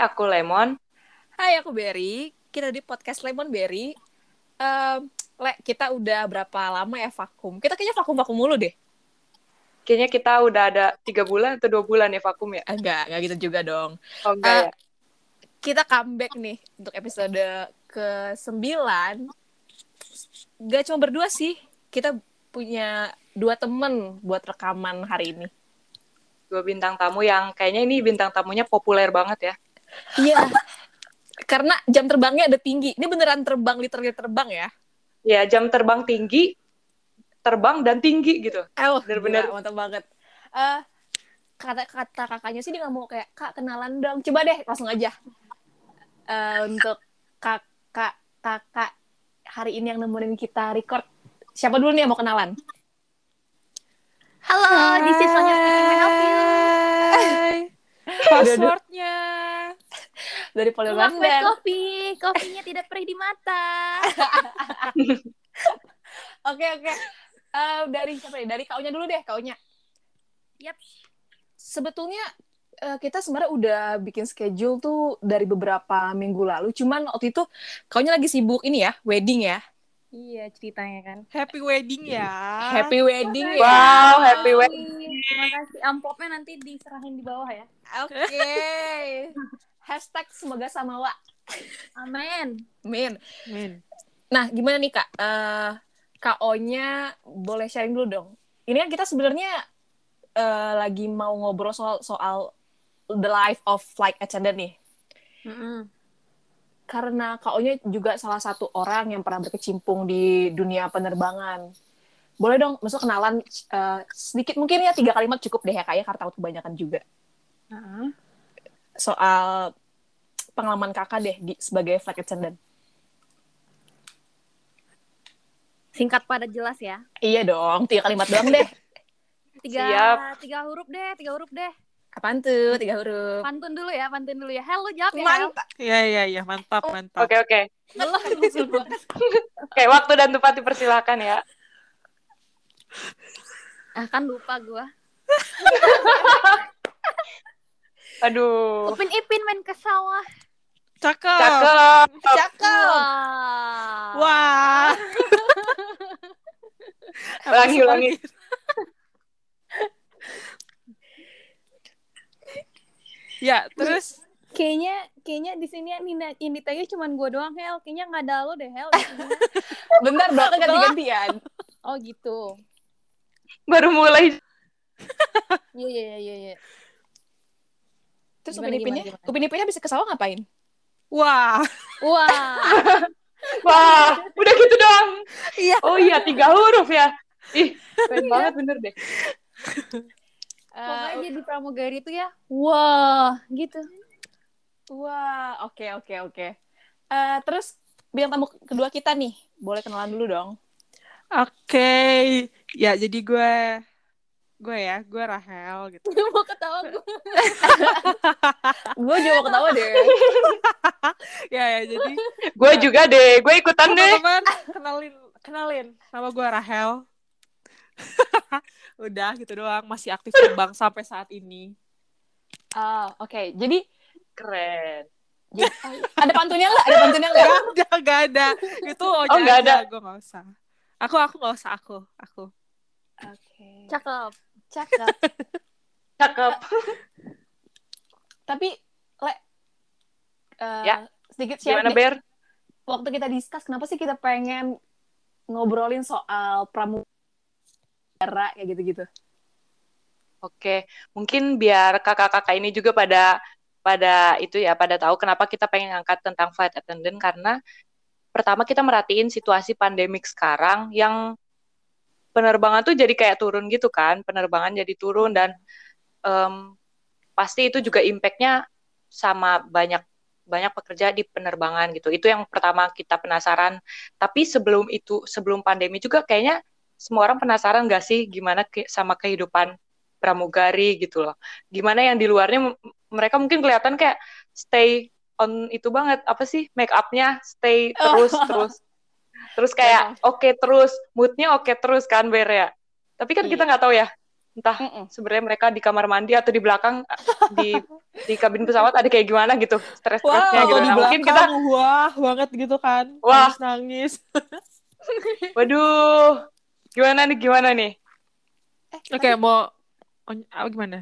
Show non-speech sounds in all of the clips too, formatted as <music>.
aku Lemon. Hai, aku Berry. Kita di podcast Lemon Berry. Um, Le, kita udah berapa lama ya vakum? Kita kayaknya vakum-vakum mulu deh. Kayaknya kita udah ada tiga bulan atau dua bulan ya vakum ya? Enggak, enggak gitu juga dong. Oh, enggak uh, ya? Kita comeback nih untuk episode ke-9. Gak cuma berdua sih. Kita punya dua temen buat rekaman hari ini. Dua bintang tamu yang kayaknya ini bintang tamunya populer banget ya. Iya. <laughs> Karena jam terbangnya ada tinggi. Ini beneran terbang, literally terbang ya. Ya, jam terbang tinggi, terbang dan tinggi gitu. Oh, bener-bener. Mantap banget. Uh, kata kata kakaknya sih dia nggak mau kayak kak kenalan dong coba deh langsung aja uh, untuk kakak kakak hari ini yang nemenin kita record siapa dulu nih yang mau kenalan halo di this is Sonia passwordnya dari London kopi kopinya tidak perih di mata <laughs> oke oke uh, dari siapa nih dari kaunya dulu deh kaunya yap sebetulnya uh, kita sebenarnya udah bikin schedule tuh dari beberapa minggu lalu. Cuman waktu itu kaunya lagi sibuk ini ya, wedding ya. Iya ceritanya kan. Happy wedding ya. Happy wedding ya. Wow, happy wedding. Terima kasih. Amplopnya nanti diserahin di bawah ya. Oke. Okay. <laughs> Hashtag semoga sama wa. Amin. Amin. Amin. Nah, gimana nih Kak? Uh, KO-nya boleh sharing dulu dong. Ini kan kita sebenarnya uh, lagi mau ngobrol soal soal the life of flight attendant nih. Mm -hmm. Karena KO-nya juga salah satu orang yang pernah berkecimpung di dunia penerbangan. Boleh dong, maksud kenalan uh, sedikit mungkin ya tiga kalimat cukup deh ya kak ya, karena takut kebanyakan juga. Uh -huh. Soal pengalaman kakak deh di, sebagai flight attendant. Singkat pada jelas ya. Iya dong, tiga kalimat doang deh. <laughs> tiga Siap. tiga huruf deh tiga huruf deh Apaan tuh tiga huruf? Pantun dulu ya, pantun dulu ya. Hello jawab ya. Mantap. Iya iya iya, mantap oh. mantap. Oke oke. <laughs> Oke, waktu dan tempat dipersilakan ya. Ah kan lupa gua. <laughs> Aduh. Upin Ipin main ke sawah. Cakep. Cakep. Cakep. Wah. Wah. <laughs> ulangi ulangi. ya terus kayaknya kayaknya di sini yang ini ditanya cuma gue doang Hel kayaknya nggak ada lo deh Hel <laughs> bentar dong ganti-gantian oh gitu baru mulai iya iya iya iya terus upin ipinnya upin ipinnya bisa ke sawah ngapain wah wah wah udah gitu dong iya oh iya tiga huruf ya ih keren banget bener deh Pokoknya uh, jadi pramugari itu ya, wah gitu. Wah, oke okay, oke okay, oke. Okay. Uh, terus bilang tamu kedua kita nih, boleh kenalan dulu dong. Oke, okay. ya jadi gue gue ya, gue Rahel gitu. Gue <laughs> mau ketawa gue. gue juga mau ketawa deh. <laughs> ya ya jadi gue juga deh, gue ikutan deh. Teman, kenalin kenalin, nama gue Rahel. <laughs> udah gitu doang masih aktif terbang sampai saat ini oh oke okay. jadi keren jadi, ada pantunnya nggak ada pantunnya nggak ada nggak ada itu oh nggak ada gue nggak usah aku aku nggak usah aku aku oke okay. cakep cakep. <laughs> Cakep. Tapi le uh, ya. sedikit share gimana ber? Waktu kita discuss kenapa sih kita pengen ngobrolin soal pramu era kayak gitu-gitu. Oke, mungkin biar kakak-kakak ini juga pada pada itu ya pada tahu kenapa kita pengen ngangkat tentang flight attendant karena pertama kita merhatiin situasi pandemik sekarang yang penerbangan tuh jadi kayak turun gitu kan, penerbangan jadi turun dan um, pasti itu juga impactnya sama banyak banyak pekerja di penerbangan gitu. Itu yang pertama kita penasaran. Tapi sebelum itu, sebelum pandemi juga kayaknya semua orang penasaran gak sih gimana ke, sama kehidupan pramugari gitu loh. Gimana yang di luarnya mereka mungkin kelihatan kayak stay on itu banget apa sih make upnya stay terus terus terus kayak oke okay, terus moodnya oke okay, terus kan Ber ya. Tapi kan iya. kita nggak tahu ya entah Mm-mm. sebenarnya mereka di kamar mandi atau di belakang di di kabin pesawat ada kayak gimana gitu stres Wow, stresnya gitu nah mungkin kita wah banget gitu kan. Wah. Nangis nangis. <laughs> waduh gimana nih gimana nih Eh, Oke tapi, mau oh, apa gimana?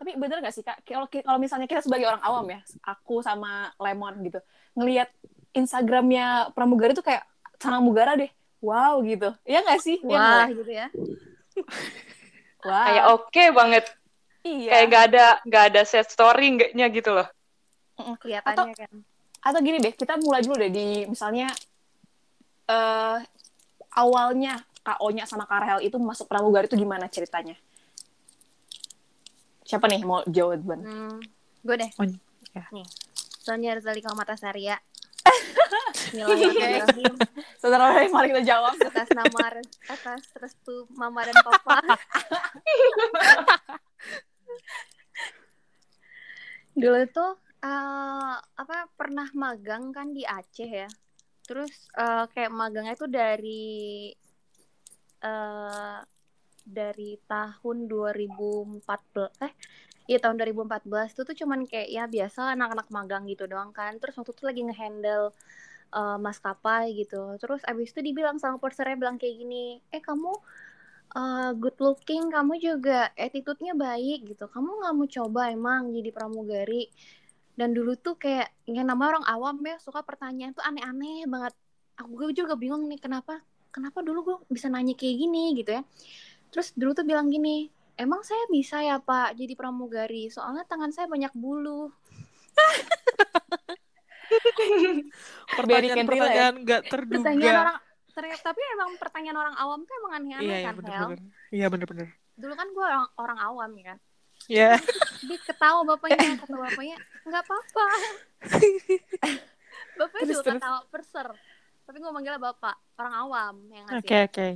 tapi bener gak sih kak? Kalau kalau misalnya kita sebagai orang awam ya, aku sama Lemon gitu, ngelihat Instagramnya pramugari tuh kayak sangat mugara deh. Wow gitu. Iya gak sih? Iya Wah, nggak? gitu ya. <laughs> Wah. kayak oke banget iya. kayak nggak ada nggak ada set story nggaknya gitu loh Kelihatannya kan. atau gini deh kita mulai dulu deh di misalnya eh awalnya KO-nya sama Karel itu masuk pramugari itu gimana ceritanya siapa nih mau jawaban Hmm, gue deh. Oh, ya. Nih. Sonia Rizalika Matasaria. <laughs> Bismillahirrahmanirrahim. saudara paling kita jawab atas nama atas restu mama dan papa. <laughs> Dulu tuh eh, apa pernah magang kan di Aceh ya. Terus eh, kayak magangnya tuh dari eh dari tahun 2014 eh iya tahun 2014 itu tuh cuman kayak ya biasa anak-anak magang gitu doang kan. Terus waktu itu lagi ngehandle eh, maskapai gitu. Terus abis itu dibilang sama pursernya bilang kayak gini, eh kamu eh, good looking, kamu juga attitude-nya baik gitu. Kamu nggak mau coba emang jadi pramugari? Dan dulu tuh kayak yang nama orang awam ya suka pertanyaan tuh aneh-aneh banget. Aku juga bingung nih kenapa kenapa dulu gue bisa nanya kayak gini gitu ya. Terus dulu tuh bilang gini, emang saya bisa ya pak jadi pramugari? Soalnya tangan saya banyak bulu. <laughs> <laughs> Ya? Pertanyaan-pertanyaan nggak terduga. Pertanyaan orang ternyata tapi emang pertanyaan orang awam tuh emang aneh-aneh Iya, iya kan Hel? bener-bener. Iya bener-bener. Dulu kan gue orang, orang awam ya <laughs> kan. Ya. Dia ketawa bapaknya, kata bapaknya, nggak apa-apa. <laughs> bapaknya Terus, juga terus. ketawa perser. Tapi gue manggilnya bapak, orang awam yang Oke ngasih. oke.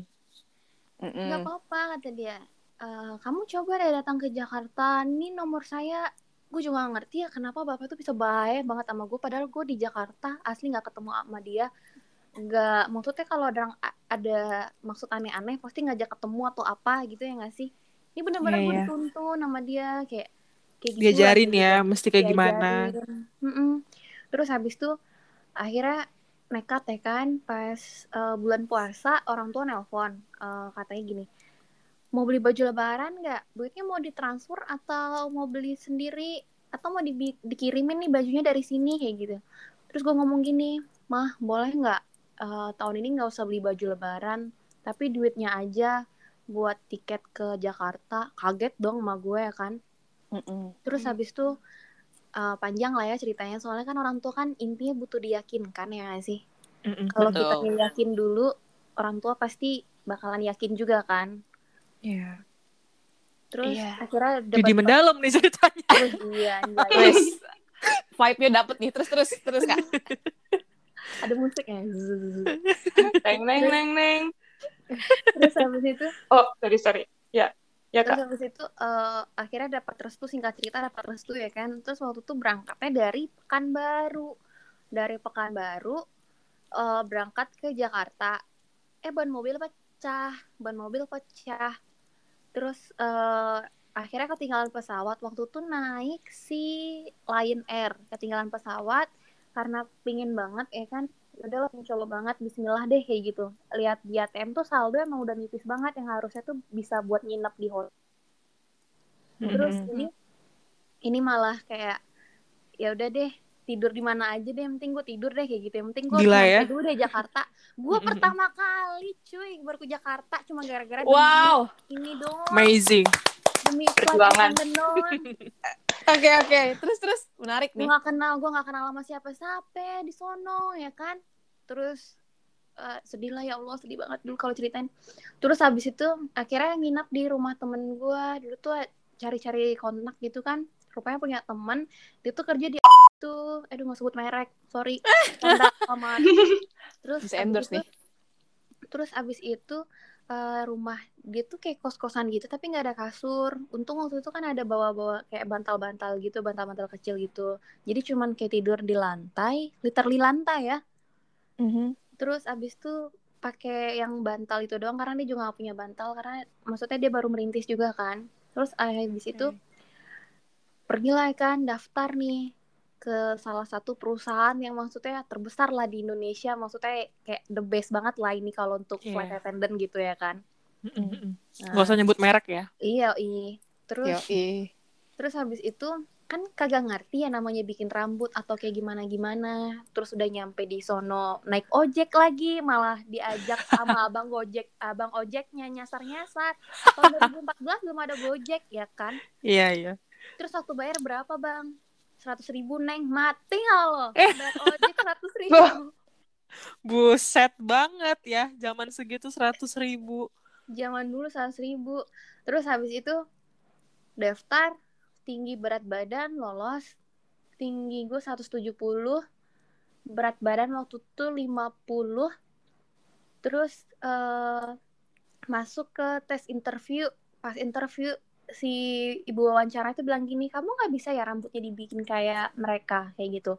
Mm-mm. Nggak apa-apa kata dia. "Eh, kamu coba deh datang ke Jakarta. Ini nomor saya. Gue juga gak ngerti ya kenapa bapak tuh bisa baik banget sama gue. Padahal gue di Jakarta asli nggak ketemu sama dia. Nggak, maksudnya kalau ada ada maksud aneh-aneh pasti ngajak ketemu atau apa gitu ya nggak sih? Ini bener-bener Iya, gue iya. dituntun sama dia kayak kayak gitu lah, Diajarin kayak ya, gitu mesti kayak gimana. diajarin. Mm-mm. Terus habis itu akhirnya nekat ya kan pas eh, bulan puasa orang tua nelpon eh, katanya gini mau beli baju lebaran nggak duitnya mau ditransfer atau mau beli sendiri atau mau dibi- dikirimin nih bajunya dari sini kayak gitu terus gue ngomong gini mah boleh nggak eh, tahun ini nggak usah beli baju lebaran tapi duitnya aja buat tiket ke Jakarta kaget dong sama gue ya kan Mm-mm. Terus habis itu uh, panjang lah ya ceritanya soalnya kan orang tua kan intinya butuh diyakinkan ya nggak sih. Mm-mm. Kalau kita yakin dulu orang tua pasti bakalan yakin juga kan. Iya. Terus Iya. akhirnya Jadi debat mendalam nih ceritanya. <laughs> terus iya. Wes. Vibe-nya dapet nih. Terus terus terus kak. <laughs> ada musiknya. Neng neng neng neng Terus habis itu oh sorry sorry ya ya terus kak habis itu uh, akhirnya dapat restu singkat cerita dapat restu ya kan. Terus waktu itu berangkatnya dari Pekanbaru. Dari Pekanbaru uh, berangkat ke Jakarta. Eh ban mobil pecah, ban mobil pecah. Terus eh, akhirnya ketinggalan pesawat. Waktu itu naik si Lion Air. Ketinggalan pesawat karena pingin banget ya kan? Udah lah mencoba banget. Bismillah deh kayak gitu. Lihat di ATM tuh saldo emang udah nipis banget. Yang harusnya tuh bisa buat nginep di hotel. Terus Mm-mm. ini ini malah kayak ya udah deh tidur di mana aja deh yang penting gue tidur deh kayak gitu yang penting gue Gila ya. dulu deh Jakarta gue pertama kali cuy baru ke Jakarta cuma gara-gara Wow. ini doang Amazing. demi Perjuangan. <laughs> Oke oke. Terus terus menarik gue nih. gak kenal gue gak kenal sama siapa-siapa di sono ya kan terus eh, sedih lah ya Allah sedih banget dulu kalau ceritain terus habis itu akhirnya nginap di rumah temen gue dulu tuh cari-cari kontak gitu kan rupanya punya temen dia tuh kerja di tuh aduh nggak sebut merek. Sorry. <laughs> Sama. Terus Bisa abis endorse itu- nih. terus abis itu eh, rumah dia tuh kayak kos-kosan gitu tapi nggak ada kasur. Untung waktu itu kan ada bawa-bawa kayak bantal-bantal gitu bantal-bantal kecil gitu. Jadi cuman kayak tidur di lantai literally lantai ya. Mhm. terus abis itu pakai yang bantal itu doang karena dia juga gak punya bantal karena maksudnya dia baru merintis juga kan. Terus habis itu pergilah kan daftar nih ke salah satu perusahaan yang maksudnya terbesar lah di Indonesia maksudnya kayak the best banget lah ini kalau untuk Iya. flight attendant gitu ya kan Mm-mm. Nah, Gak usah nyebut merek ya. iya i terus Yoi. terus habis itu kan kagak ngerti ya namanya bikin rambut atau kayak gimana gimana terus udah nyampe di sono naik ojek lagi malah diajak sama <laughs> abang gojek abang ojeknya nyasar nyasar <laughs> tahun 2014 belum ada gojek ya kan Iya, iya. terus waktu bayar berapa bang seratus ribu neng. Mati nggak lo <laughs> Eh. bayar ojek seratus ribu. Buset banget ya. Zaman segitu seratus ribu. zaman dulu seratus ribu. Terus habis itu daftar tinggi berat badan lolos. Tinggi gue 170 berat badan waktu itu 50 terus eh, masuk ke tes interview. Pas interview si ibu wawancara itu bilang gini kamu nggak bisa ya rambutnya dibikin kayak mereka kayak gitu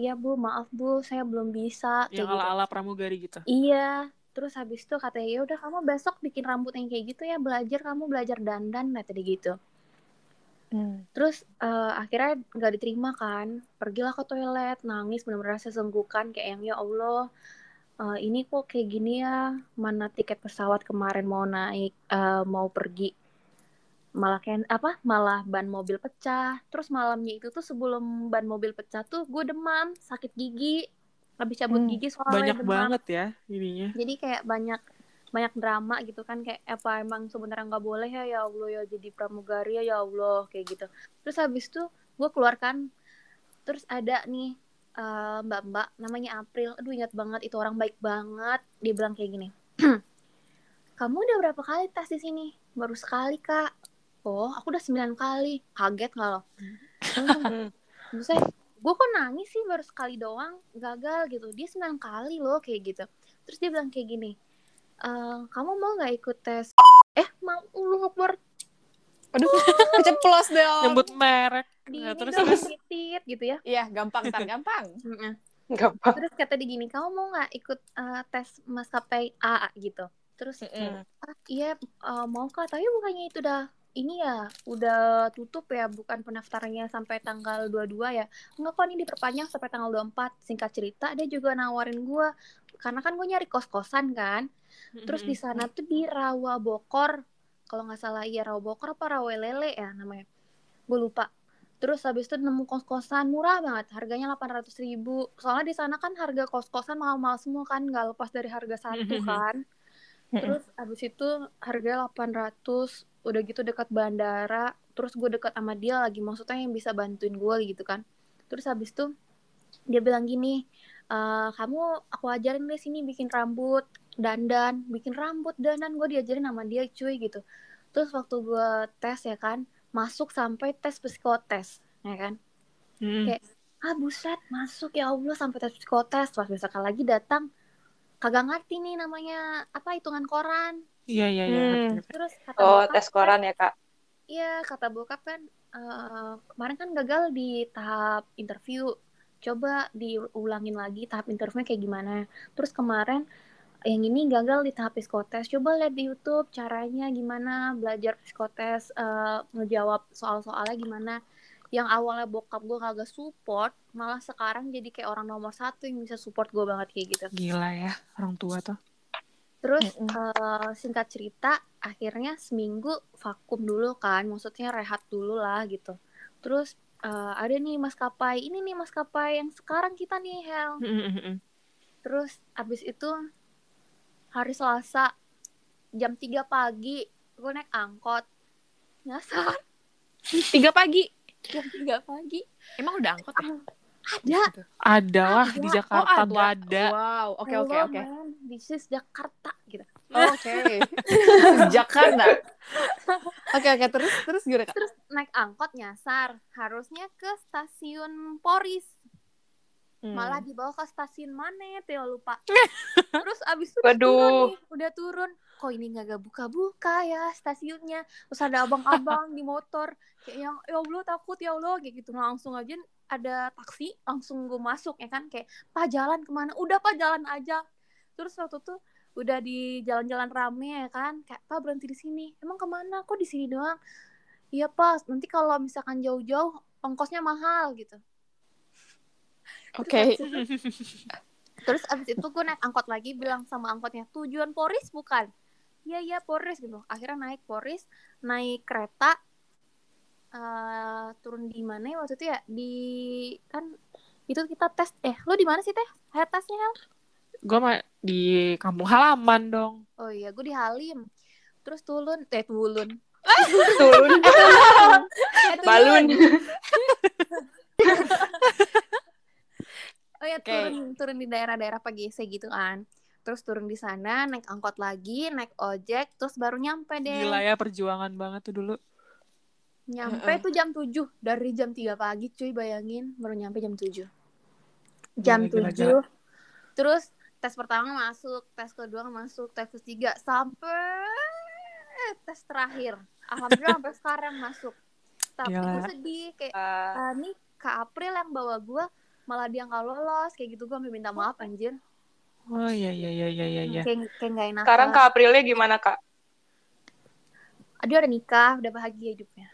iya bu maaf bu saya belum bisa Yang kayak gitu ala-ala pramugari gitu. Iya, terus habis itu katanya ya udah kamu besok bikin rambut yang kayak gitu ya belajar kamu belajar dandan kata dia gitu. Hmm. Terus eh, akhirnya nggak diterima kan, pergilah ke toilet nangis benar-benar sesenggukan kayak yang ya Allah eh, ini kok kayak gini ya mana tiket pesawat kemarin mau naik eh, mau pergi malah kayak apa malah ban mobil pecah. Terus malamnya itu tuh sebelum ban mobil pecah tuh gue demam sakit gigi. Habis cabut Hmm, gigi soalnya Banyak demam. banget ya ininya. jadi kayak banyak banyak drama gitu kan kayak apa emang sebenarnya nggak boleh ya ya Allah ya jadi pramugari ya ya Allah kayak gitu. Terus habis itu gue keluarkan terus ada nih eh, mbak-mbak namanya April. Aduh ingat banget itu orang baik banget. Dia bilang kayak gini <clears throat> kamu udah berapa kali tes di sini? Baru sekali kak oh aku udah sembilan kali kaget nggak lo Hmm. Maksudnya, gue kok nangis sih baru sekali doang gagal gitu dia sembilan kali loh kayak gitu terus dia bilang kayak gini "Eh, kamu mau nggak ikut tes eh mau lu akbar Aduh, keceplos dong. Nyebut merek. di Nah, terus terus titit gitu ya Iya, gampang, tar <laughs> gampang. Gampang. terus kata dia gini kamu mau nggak ikut eh, tes maskapai A gitu terus Mm-mm. ah, iya eh, mau kak tapi bukannya itu udah ini ya udah tutup ya bukan pendaftarannya sampai tanggal 22 ya. Enggak kok ini diperpanjang sampai tanggal 24 singkat cerita dia juga nawarin gue karena kan gue nyari kos-kosan kan. Terus di sana tuh di Rawa Bokor. Kalau nggak salah iya Rawa Bokor apa Rawa Lele ya namanya. Gue lupa. Terus habis itu nemu kos-kosan murah banget. Harganya 800 ribu. Soalnya di sana kan harga kos-kosan mahal-mahal semua kan nggak lepas dari harga satu kan. Terus habis itu harganya 800 udah gitu dekat bandara terus gue dekat sama dia lagi maksudnya yang bisa bantuin gue gitu kan. Terus habis itu dia bilang gini "Eh, kamu aku ajarin deh sini bikin rambut dandan bikin rambut dandan gue diajarin sama dia cuy gitu. Terus waktu gue tes ya kan masuk sampai tes psikotes ya kan. Mm. kayak ah buset masuk ya Allah sampai tes psikotes. Pas besok lagi datang kagak ngerti nih namanya apa hitungan koran Iya, iya, iya. Hmm. terus kata Oh, bokap tes kan- koran ya, Kak. Iya, kata bokap kan eh, kemarin kan gagal di tahap interview. Coba diulangin lagi tahap interviewnya kayak gimana. Terus kemarin yang ini gagal di tahap psikotes. Coba lihat di YouTube caranya gimana belajar psikotes, ngejawab soal-soalnya gimana. Yang awalnya bokap gue kagak support, malah sekarang jadi kayak orang nomor satu yang bisa support gue banget kayak gitu. Gila ya, orang tua tuh. Terus Mm-mm. eh, singkat cerita, akhirnya seminggu vakum dulu kan, maksudnya rehat dulu lah gitu. Terus eh, ada nih maskapai, ini nih maskapai yang sekarang kita nih Hel. Mm, mm, mm, mm. Terus abis itu hari Selasa jam 3 pagi gue naik angkot. Nyasar Tiga pagi. jam 3 pagi. Emang udah angkot ya? Ada. Ada lah di Oh, Jakarta ada. tuh ada. Wow, oke oke Hello, oke. man. This is Jakarta gitu. Oh, Oke. <laughs> Jakarta. Oke oke terus terus gimana kak? Terus naik angkot nyasar, harusnya ke stasiun Poris. Hmm. malah dibawa ke stasiun mana Teo lupa <laughs> terus abis itu udah Waduh. turun nih udah turun kok ini nggak buka-buka ya stasiunnya terus ada abang-abang di motor kayak yang ya Allah takut ya Allah kayak gitu langsung aja ada taksi langsung gue masuk ya kan? Kayak pak jalan ke mana? Udah pak jalan aja. Terus waktu tuh udah di jalan-jalan rame ya kan? Kayak pak berhenti di sini. Emang ke mana? Kok di sini doang? Iya pak nanti kalau misalkan jauh-jauh ongkosnya mahal gitu. <laughs> Oke. Terus abis itu- terus abis itu gue naik angkot lagi bilang sama angkotnya tujuan Poris bukan? Iya iya Poris gitu. Akhirnya naik Poris naik kereta eh turun di mana ya waktu itu ya di kan itu kita tes eh lu di mana sih teh Hair tesnya Hel Gue mah di kampung halaman dong. oh iya gue di Halim terus turun eh turun <laughs> Turun. Eh, turun. <laughs> Balun. Oh ya Oke. turun turun di daerah-daerah PGC gitu kan. Terus turun di sana, naik angkot lagi, naik ojek, terus baru nyampe deh. Gila ya perjuangan banget tuh dulu. Nyampe Heeh. tuh jam 7 dari jam 3 pagi cuy bayangin baru nyampe jam 7. Jam Gila, gila, 7. gila. Terus tes pertama masuk, tes kedua masuk, tes ketiga sampai tes terakhir. Alhamdulillah sampai <laughs> sekarang masuk. Tapi Gila. gue sedih kayak ah, nih Kak April yang bawa gue malah dia nggak lolos kayak gitu gue minta maaf anjir Oh iya iya iya iya iya. iya. kayak kayak nggak enak Sekarang Kak Aprilnya gimana Kak? dia udah nikah udah bahagia hidupnya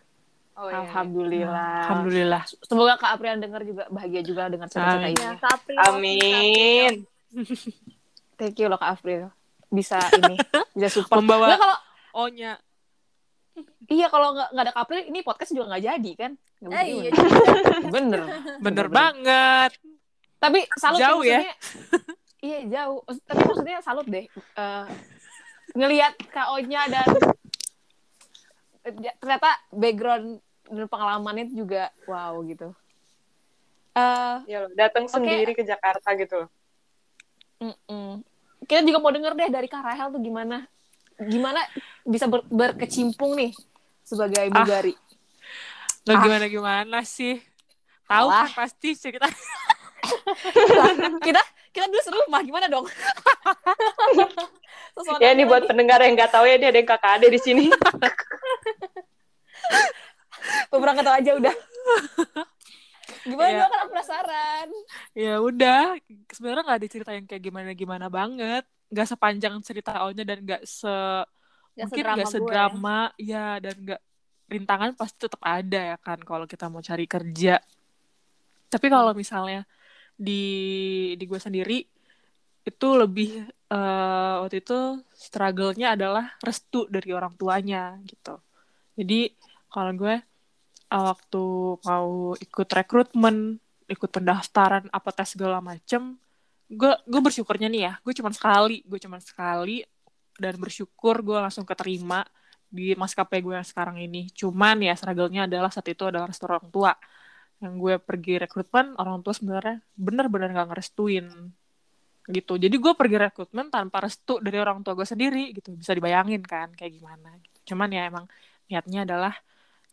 Oh, iya. Alhamdulillah. Alhamdulillah. Semoga Kak Aprian dengar juga bahagia juga dengan cerita Amin. ini. ya Kak April Amin. <laughs> Thank you loh Kak April. Bisa ini, <laughs> bisa support. Membawa Nggak, kalau O-nya. iya kalau nggak nggak ada Kak April ini podcast juga nggak jadi kan? Eh mungkin. iya Bener. Bener banget. Tapi salut Jauh ya? maksudnya- Iya jauh. Tapi maksudnya salut deh. Eh, ngelihat KO-nya dan eh, ternyata background dan pengalamannya juga wow gitu. Eh, Ya loh, datang sendiri ke Jakarta gitu loh. mm-mm. kita juga mau denger deh dari Kak Rahel tuh gimana gimana bisa ber- berkecimpung nih sebagai Ah. Bugari. Nggak Ah. gimana gimana sih. Tahu kan pasti cerita. <laughs> kita kita dulu serumah gimana dong? <laughs> Ya ini buat pendengar yang nggak tahu ya dia ada yang kakak ade di sini. <laughs> beberapa tahu aja udah. Gimana Iya. dong kan penasaran. ya udah. Sebenarnya nggak ada cerita yang kayak gimana gimana banget. Nggak sepanjang cerita O-nya dan nggak se Nggak mungkin sedrama nggak gue ya. sedrama ya dan nggak rintangan pasti tetap ada ya kan kalau kita mau cari kerja tapi kalau misalnya di di gue sendiri itu lebih eh, waktu itu struggle-nya adalah restu dari orang tuanya gitu jadi kalau gue eh, waktu mau ikut rekrutmen ikut pendaftaran apa tes segala macem gue gue bersyukurnya nih ya gue cuma sekali gue cuma sekali dan bersyukur gue langsung keterima di maskapai gue yang sekarang ini. Cuman ya struggle-nya adalah saat itu adalah restu orang tua. Yang gue pergi rekrutmen, orang tua sebenarnya bener-bener gak ngerestuin gitu. Jadi gue pergi rekrutmen tanpa restu dari orang tua gue sendiri gitu. Bisa dibayangin kan kayak gimana. Gitu. Cuman ya emang niatnya adalah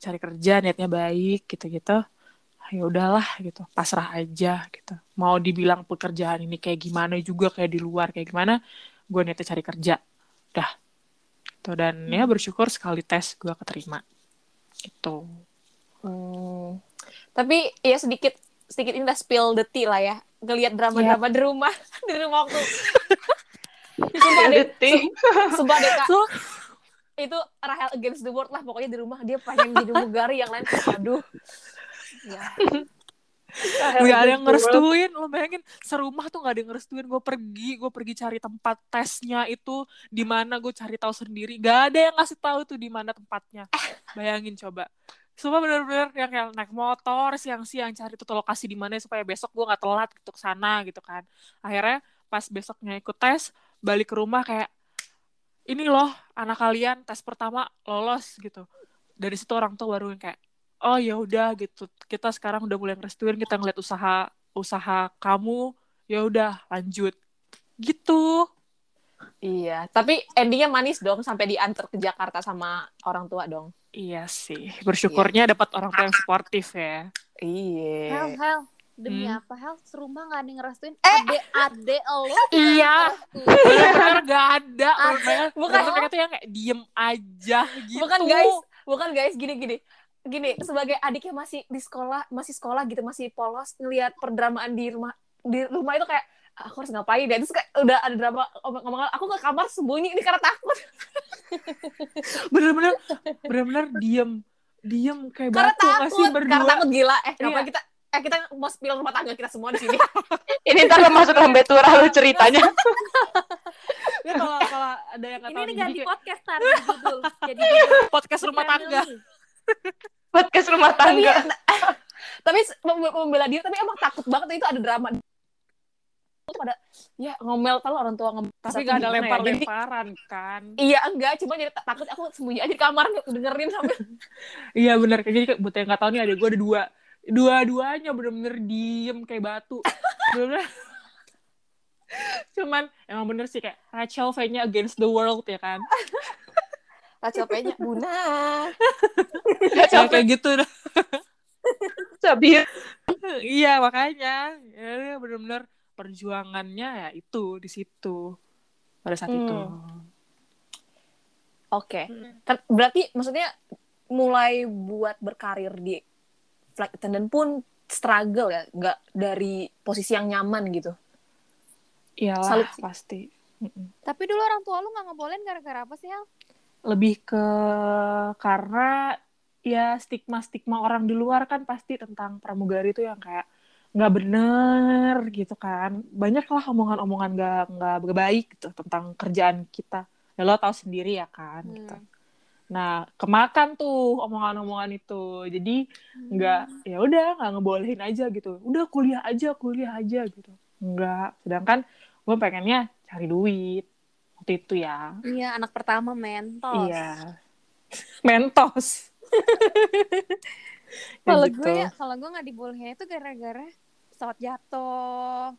cari kerja, niatnya baik gitu-gitu. Ya udahlah gitu, pasrah aja gitu. Mau dibilang pekerjaan ini kayak gimana juga kayak di luar kayak gimana, gue niatnya cari kerja udah gitu dan ya bersyukur sekali tes gue keterima gitu Hmm. Tapi ya sedikit sedikit ini udah spill the tea lah ya. Ngelihat drama-drama di rumah <laughs> di rumah waktu. <laughs> Sumpah deh, sumpah deh kak. So- Itu Rahel against the world lah pokoknya di rumah. Dia pengen jadi Bugari yang lain. Aduh. Ya. nggak ada yang ngerestuin lo bayangin. Serumah tuh nggak ada yang ngerestuin. Gue pergi gue pergi cari tempat tesnya itu. Di mana gue cari tahu sendiri. Nggak ada yang ngasih tahu tuh di mana tempatnya. Bayangin coba Sumpah bener-bener yang, yang naik motor siang-siang cari tuh lokasi di mana supaya besok gue nggak telat gitu ke sana gitu kan. Akhirnya pas besoknya ikut tes balik ke rumah kayak ini loh anak kalian tes pertama lolos gitu. Dari situ orang tua baru yang kayak oh ya udah gitu. Kita sekarang udah mulai ngerestuin kita ngeliat usaha usaha kamu ya udah lanjut. Gitu Iya, tapi endingnya manis dong sampai diantar ke Jakarta sama orang tua dong. iya sih bersyukurnya dapat orang tua yang suportif ya Hel Iya. Hel demi Hmm. apa Hel serumah nggak ada yang ngerestuin ade ade lo iya bener-bener gak ada bener-bener bukan. mereka tuh yang kayak diem aja gitu Bukan guys, bukan guys gini gini. Gini, sebagai adik yang masih di sekolah, masih sekolah gitu, masih polos ngelihat perdramaan di rumah di rumah itu kayak aku harus ngapain ya? Terus kayak udah ada drama ngomong aku ke kamar sembunyi ini karena takut. <laughs> Bener-bener bener-bener diem. Diem kayak karena batu takut berdua. karena takut gila. Eh kenapa Iya. kita eh kita mau spill rumah tangga kita semua di sini. <laughs> Ini ntar masuk lembe turah lu ceritanya. <laughs> ya kalau kalau ada yang Ini nih, ganti podcast tar jadi judul. Jadi judul podcast rumah tangga. Podcast rumah tapi tangga. tapi mem- membela diri tapi emang takut banget itu ada drama itu pada ya ngomel kalau orang tua ngomel tapi nggak ada Gimana ya? Lempar-lemparan kan? Iya enggak cuma jadi tak- takut aku sembunyi aja di kamar dengerin sampai <laughs> iya bener. Jadi kayak buat yang nggak tahu nih ada gue ada dua. Dua-duanya bener-bener diem kayak batu. <laughs> Bener cuman emang bener sih kayak Rachel V-nya against the world ya kan? <laughs> Rachel P-nya Buna. Ya, kayak gitu. Dah. Sabir. iya makanya. Ya bener-bener perjuangannya ya itu di situ pada saat Hmm. itu oke Ter- berarti maksudnya mulai buat berkarir di flight attendant pun struggle ya nggak dari posisi yang nyaman gitu iyalah Salut sih. pasti Mm-mm. Tapi dulu orang tua lu nggak ngebolehin gara-gara apa sih, Hel? lebih ke karena ya stigma-stigma orang di luar kan pasti tentang pramugari itu yang kayak nggak bener gitu kan. Banyak lah omongan-omongan nggak nggak baik gitu tentang kerjaan kita. Ya lo tahu sendiri ya kan Hmm. gitu. Nah kemakan tuh omongan-omongan itu. Jadi nggak ya udah nggak ngebolehin aja gitu. Udah kuliah aja kuliah aja gitu. Nggak. Sedangkan gue pengennya cari duit. Waktu itu ya. Iya, anak pertama mentos. Iya. <laughs> Mentos. <laughs> <laughs> Ya Kalau gitu. gue ya, kalau gue nggak dibolehin itu gara-gara pesawat jatuh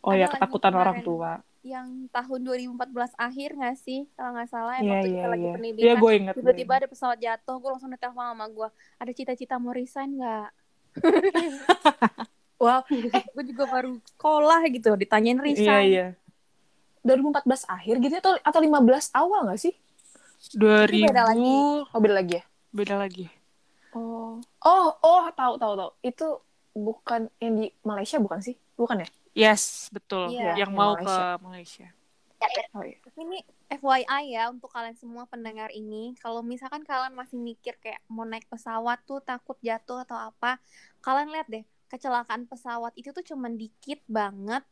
Oh ya ada lagi ketakutan orang tua. yang tahun 2014 akhir nggak sih? Kalau nggak salah, emang tuh iya kita lagi iya. Pendidikan. gue inget. Tiba-tiba ada pesawat jatuh, gue langsung ditelepon sama gue. Ada cita-cita mau resign nggak? <laughs> wow Eh, gue juga baru sekolah gitu, ditanyain Iya resign. iya. 2014 akhir gitu atau atau 15 awal nggak sih 2000 beda lagi. oh beda lagi ya beda lagi. Oh oh tahu tahu tahu itu bukan yang di Malaysia bukan sih bukan ya Yes, betul. Iya. Yang Yang mau Malaysia. ke Malaysia. oh iya Ini FYI ya untuk kalian semua pendengar ini, kalau misalkan kalian masih mikir kayak mau naik pesawat tuh takut jatuh atau apa, kalian lihat deh kecelakaan pesawat itu tuh cuman dikit banget.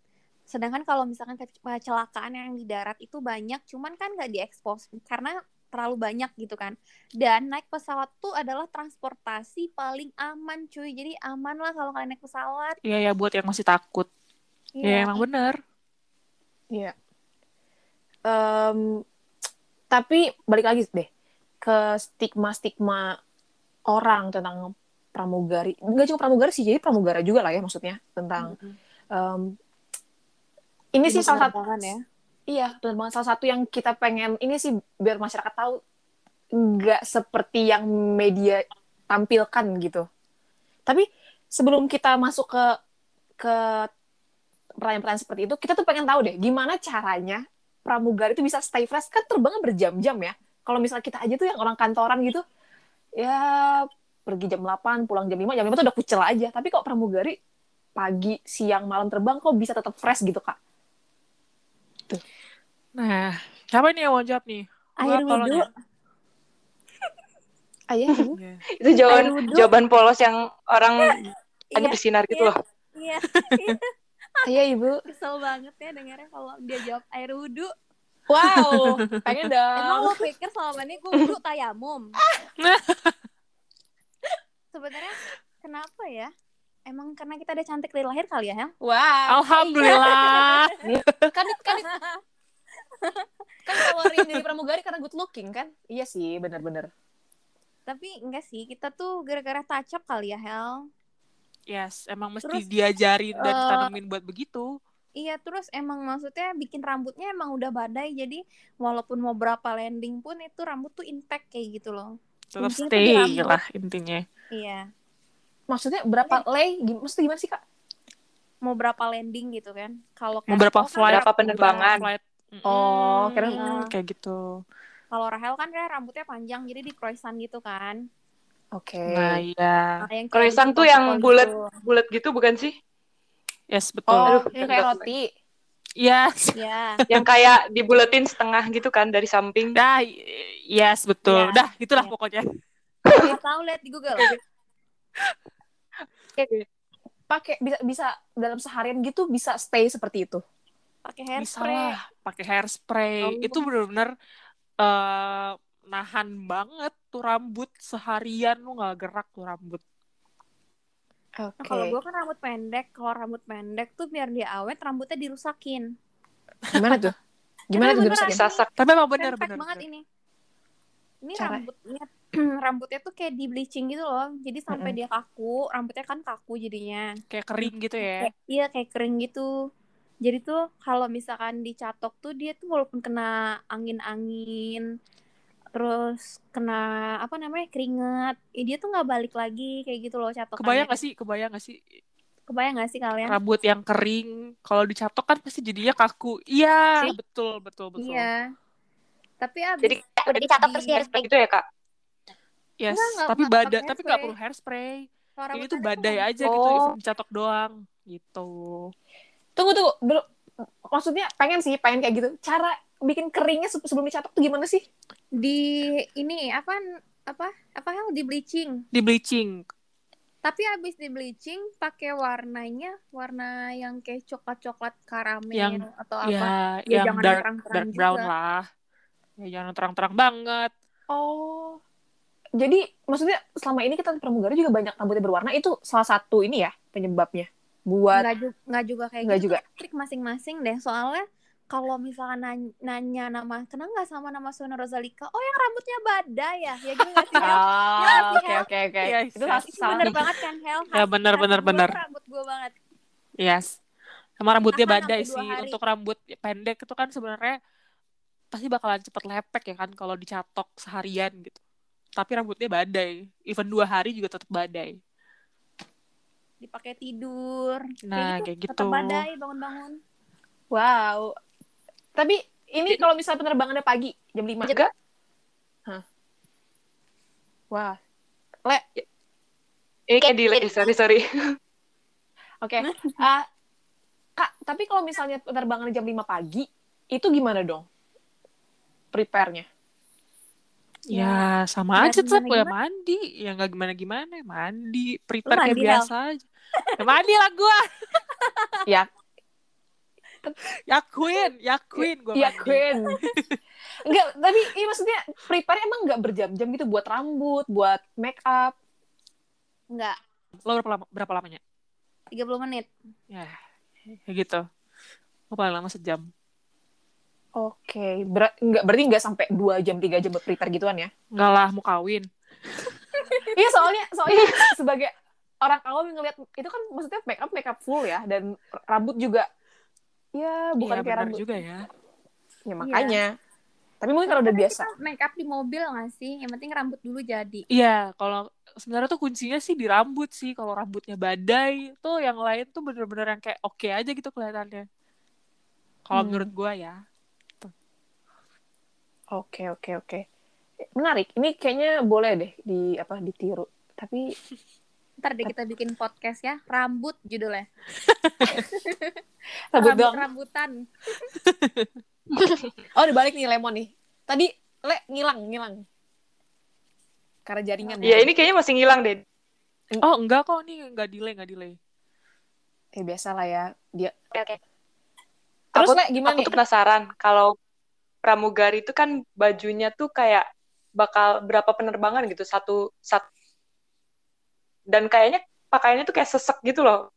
Sedangkan kalau misalkan ke- kecelakaan yang di darat itu banyak, cuman kan nggak diekspos karena terlalu banyak gitu kan. Dan naik pesawat tuh adalah transportasi paling aman cuy. Jadi aman lah kalau kalian naik pesawat. Iya ya buat yang masih takut. Ya emang bener. Iya. Em, tapi balik lagi deh ke stigma-stigma orang tentang pramugari. Enggak cuma pramugari sih, jadi pramugara juga lah ya maksudnya tentang em, ini sih salah satu ya. Iya penerbangan salah satu yang kita pengen ini sih biar masyarakat tahu nggak seperti yang media tampilkan gitu. Tapi sebelum kita masuk ke ke pertanyaan-pertanyaan seperti itu, kita tuh pengen tahu deh gimana caranya pramugari itu bisa stay fresh kan terbangnya berjam-jam ya. Kalau misalnya kita aja tuh yang orang kantoran gitu, ya pergi jam 8, pulang jam 5, jam 5 tuh udah kucel aja. Tapi kok pramugari pagi, siang, malam terbang kok bisa tetap fresh gitu, Kak? Nah, siapa nih yang mau jawab nih? Air wudhu. ya. <laughs> Ayah? Iya. Itu jawaban jawaban polos yang orang hanya Iya, bersinar gitu iya. loh. iya. Ayah, <laughs> Ibu. <laughs> Kesel banget ya dengarnya kalau dia jawab air wudhu. Wow, pengen Emang dong. lo pikir selama ini gue wudhu tayamum? Sebenarnya kenapa ya? Emang karena kita ada cantik dari lahir kali ya, Hel? Wow. Alhamdulillah. kan kan kan keluarin dari pramugari karena good looking kan iya sih benar-benar Tapi enggak sih, kita tuh gara-gara up kali ya, Hel. yes, emang mesti Terus, diajarin dan eh, ditanemin buat begitu. Iya, terus emang maksudnya bikin rambutnya emang udah badai. Jadi walaupun mau berapa landing pun itu rambut tuh intact kayak gitu loh. Tetap stay lah intinya. Iya. maksudnya berapa lay gim- maksudnya gimana sih kak Mau berapa landing gitu kan. Kalau Mau berapa kan flight, berapa penerbangan. flight. Oh, kira- Mm, kayak gitu. Kalau Rahel kan kayak rambutnya panjang jadi di croissant gitu kan. oke Nah, iya. Nah, yang kayak Croissant gitu, tuh yang bulat gitu. bulat gitu bukan sih? Yes, betul. Oh, Aduh, yang kayak roti. Yes. Ya. <laughs> yang kayak dibuletin setengah gitu kan dari samping. Dah, yes, betul. Iya. Dah, itulah Iya. pokoknya. Kalau tahu lihat di Google. <laughs> Pakai bisa bisa dalam seharian gitu bisa stay seperti itu. Pakai hairspray. pakai hairspray. Oh. Itu bener-bener eh nahan banget tuh rambut seharian lu nggak gerak tuh rambut. Oke. Nah, kalau gue kan rambut pendek, kalau rambut pendek tuh biar dia awet, rambutnya dirusakin. Gimana tuh? <laughs> Gimana tuh beneran. bisa Disasak. Tapi emang bener bener. banget bener. ini. Ini Cara- rambutnya <clears throat> rambutnya tuh kayak di bleaching gitu loh. Jadi sampai dia kaku, rambutnya kan kaku jadinya. Kayak kering gitu ya. Kayak, iya kayak kering gitu. Jadi tuh kalau misalkan dicatok tuh dia tuh walaupun kena angin-angin terus kena apa namanya keringat, ya dia tuh nggak balik lagi kayak gitu loh catokannya. Kebayang gak sih? Kebayang gak sih? Kebayang gak sih kalian? Rambut yang kering, kalau dicatok kan pasti jadinya kaku. Iya, Si- betul, betul, betul. Iya. Tapi abis Jadi udah dicatok terus dia Kayak gitu ya kak. Yes, Enggak, enggak- tapi badai, tapi gak hairspray. perlu hairspray. Ini rambut tuh pendek badai nggak- aja gitu, Oh. even dicatok doang. Gitu. Tunggu tunggu. Belum maksudnya pengen sih, pengen kayak gitu. Cara bikin keringnya se- sebelum dicatok tuh gimana sih? di ini apa apa apa hal di bleaching. Di bleaching. Tapi abis di bleaching pakai warnanya warna yang kayak coklat-coklat karamel Yang- atau apa. Ya, Ya, yang jangan dark, terang-terang dark brown juga. lah. Ya, jangan terang-terang banget. Oh. Jadi maksudnya selama ini kita pramugari juga banyak rambutnya berwarna itu salah satu ini ya penyebabnya buat Nggak, ju- nggak juga kayak Nggak gitu. juga. Trik masing-masing deh. Soalnya kalau misalnya nanya, nanya nama kenal nggak sama nama Sona Rosalika? Oh yang rambutnya badai ya? Ya gitu nggak sih? Ah, Ya, oke oke oke. Iya, Itu iya. salah, Itu bener banget kan Hel? Ya, bener, bener, bener. Rambut gue banget. Yes. Sama rambutnya badai sih. hari. Untuk rambut pendek itu kan sebenarnya pasti bakalan cepet lepek ya kan kalau dicatok seharian gitu. Tapi rambutnya badai. Even dua hari juga tetap badai. Dipakai tidur. Nah, kayak kayak gitu. Tetap gitu. badai bangun-bangun. Wow. Tapi ini kalau misalnya penerbangannya pagi jam 5. Juga Wah. Le, ini kayak delay. Sorry sorry. <laughs> oke. Ah, Kak, tapi kalau misalnya penerbangan jam 5 pagi, itu gimana dong? Prepare-nya. Ya, sama Nggak aja tetap ya mandi. Ya nggak gimana-gimana, mandi. Prepare kayak biasa aja. Ya mandi lah gue. Ya, Yakuin, yakuin gue. Queen. Enggak, tapi iya maksudnya prepare emang nggak berjam-jam gitu buat rambut, buat make up. Enggak. Lo berapa lama? Berapa lamanya? 30 menit. Ya, kayak gitu. Lo paling lama sejam. Oke, ber nggak berarti nggak sampai 2 jam 3 jam buat prepare gituan ya? Enggak lah, mau kawin. Iya, soalnya soalnya <laughs> sebagai orang awam yang ngeliat itu kan maksudnya make up make up full ya dan rambut juga ya bukan Iya, kayak rambut juga ya. ya makanya. Tapi mungkin kalau udah biasa. Make up di mobil nggak sih? Yang penting rambut dulu jadi. Iya, kalau sebenarnya tuh kuncinya sih di rambut sih. Kalau rambutnya badai, tuh yang lain tuh bener-bener yang kayak oke aja gitu kelihatannya. Kalau Hmm. menurut gue ya. Oke, oke, oke. Menarik. Ini kayaknya boleh deh di apa ditiru. Tapi <laughs> Ntar deh kita bikin podcast ya. Rambut judulnya. <laughs> rambut Rambut doang. rambutan. <laughs> Oh, dibalik nih lemon nih. Tadi le ngilang, ngilang. Karena jaringan. Iya ini kayaknya masih ngilang deh. Oh, enggak kok nih, enggak delay, enggak delay. Eh biasa lah ya. Dia. Oke. Terus Aku- le gimana Aku nih? tuh penasaran kalau pramugari itu kan bajunya tuh kayak bakal berapa penerbangan gitu satu satu dan kayaknya pakaiannya tuh kayak sesek gitu loh.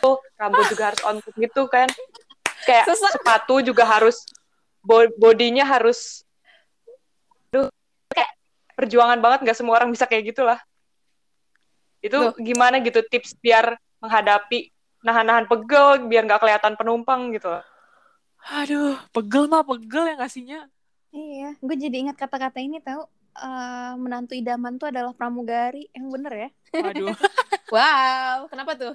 Tuh rambut juga harus on gitu kan. Kayak Sesek. sepatu juga harus bo- bodinya harus Duh, kayak perjuangan banget nggak semua orang bisa kayak gitulah. Itu Loh. gimana gitu tips biar menghadapi nahan-nahan pegel biar nggak kelihatan penumpang gitu. Aduh, pegel mah pegel ya ngasihnya. Iya. Gue jadi ingat kata-kata ini tahu. Eh, menantu idaman tuh adalah pramugari. Yang bener ya. Waduh, <laughs> Wow, kenapa tuh?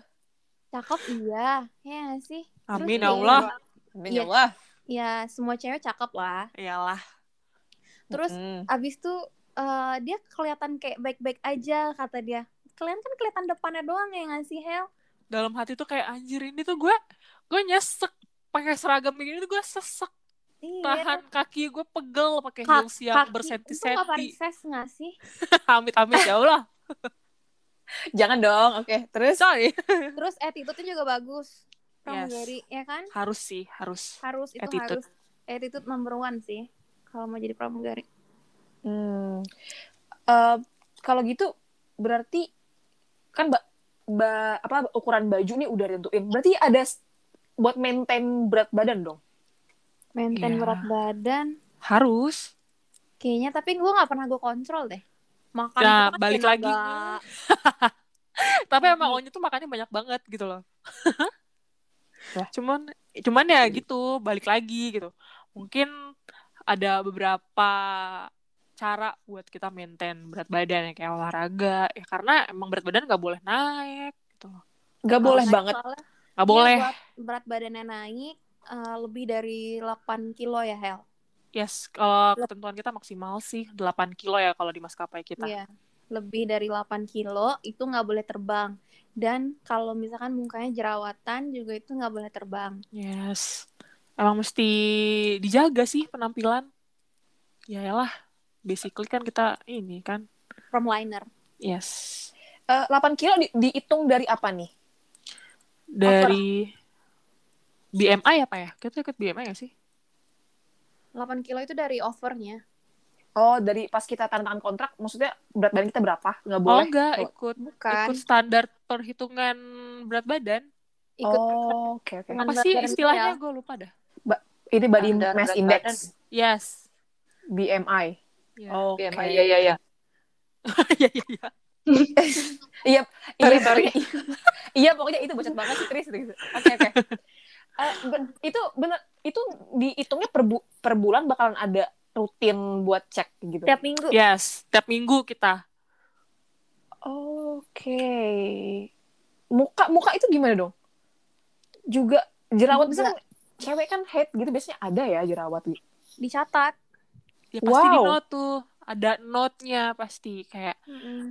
Cakep iya. Ya sih? Terus amin ya, Allah. Amin Iya. ya Allah. Ya semua cewek cakep lah. Iyalah. Terus Mm. abis tuh eh, dia kelihatan kayak baik-baik aja kata dia. Kalian kan kelihatan depannya doang ya nggak sih Hel? dalam hati tuh kayak anjir ini tuh gue gue nyesek pakai seragam begini tuh gue sesek Iya. tahan kaki gue pegel pakai Ka- heels yang kaki itu nggak bersenti-senti sih? <laughs> amit-amit ya Allah Jangan dong. Oke, terus sorry Terus attitude-nya juga bagus. Pramugari, ya kan? harus sih harus Harus itu Attitude. harus attitude number one sih kalau mau jadi pramugari. Hmm. Eh, kalau gitu berarti kan ba, ba- apa ukuran baju nih udah ditentuin. Berarti ada buat maintain berat badan dong. Maintain Iya. berat badan. harus Kayaknya tapi gue nggak pernah gue kontrol deh. Makan Nah, kan balik lagi. <laughs> tapi emang Mhm. Onya tuh makannya banyak banget gitu loh cuman cuman ya gitu balik lagi gitu mungkin ada beberapa cara buat kita maintain berat badan ya kayak olahraga ya karena emang berat badan nggak boleh naik gitu loh Gak boleh Naik banget. soalnya nggak boleh buat berat badannya naik eh, lebih dari 8 kilo ya Hel. yes kalau ketentuan kita maksimal sih 8 kilo ya kalau di maskapai kita Iya. Lebih dari 8 kilo itu nggak boleh terbang. Dan kalau misalkan mukanya jerawatan juga itu nggak boleh terbang. yes emang mesti dijaga sih penampilan ya lah basically kan kita ini kan From liner. yes Eh, 8 kilo di- dihitung dari apa nih? dari BMI apa ya? Kita ikut BMI gak sih? 8 kilo itu dari overnya. Oh, dari pas kita tanda tangan kontrak, maksudnya berat badan kita berapa? Nggak Oh boleh. enggak, Kalau- ikut Bukan. ikut standar perhitungan berat badan. Ikut Oh, oke oke. Dengan Apa berat sih badan istilahnya? Gue lupa dah. Ini body Standar mass index, badan. Yes. BMI. Iya. Oke. BMI, iya, iya, iya. <laughs> Iya, iya, iya. <laughs> Iya, Sorry, iya, sorry. pokoknya- iya pokoknya itu bocet banget sih Tris gitu. Oke oke. <laughs> Eh, itu bener itu dihitungnya per, bu- per bulan bakalan ada rutin buat cek gitu. tiap minggu. Yes, tiap minggu kita. Oke. Muka muka itu gimana dong? Juga jerawat bisa kan cewek kan head gitu biasanya ada ya jerawat gitu. Dicatat. Ya pasti di Wow. note tuh. Ada note-nya pasti kayak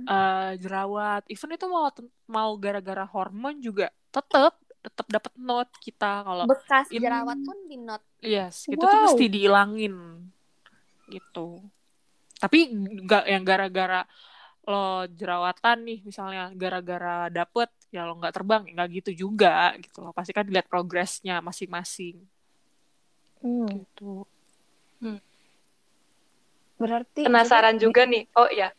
eh, jerawat. Even itu mau mau gara-gara hormon juga tetep tetep dapat note kita kalau Bekas In- jerawat pun di note. Yes, itu tuh Wow. mesti dihilangin gitu. Tapi nggak yang gara-gara lo jerawatan nih misalnya gara-gara dapet ya lo nggak terbang nggak gitu juga gitu loh pasti kan dilihat progresnya masing-masing Hmm. gitu Berarti Penasaran juga nih. Oh iya,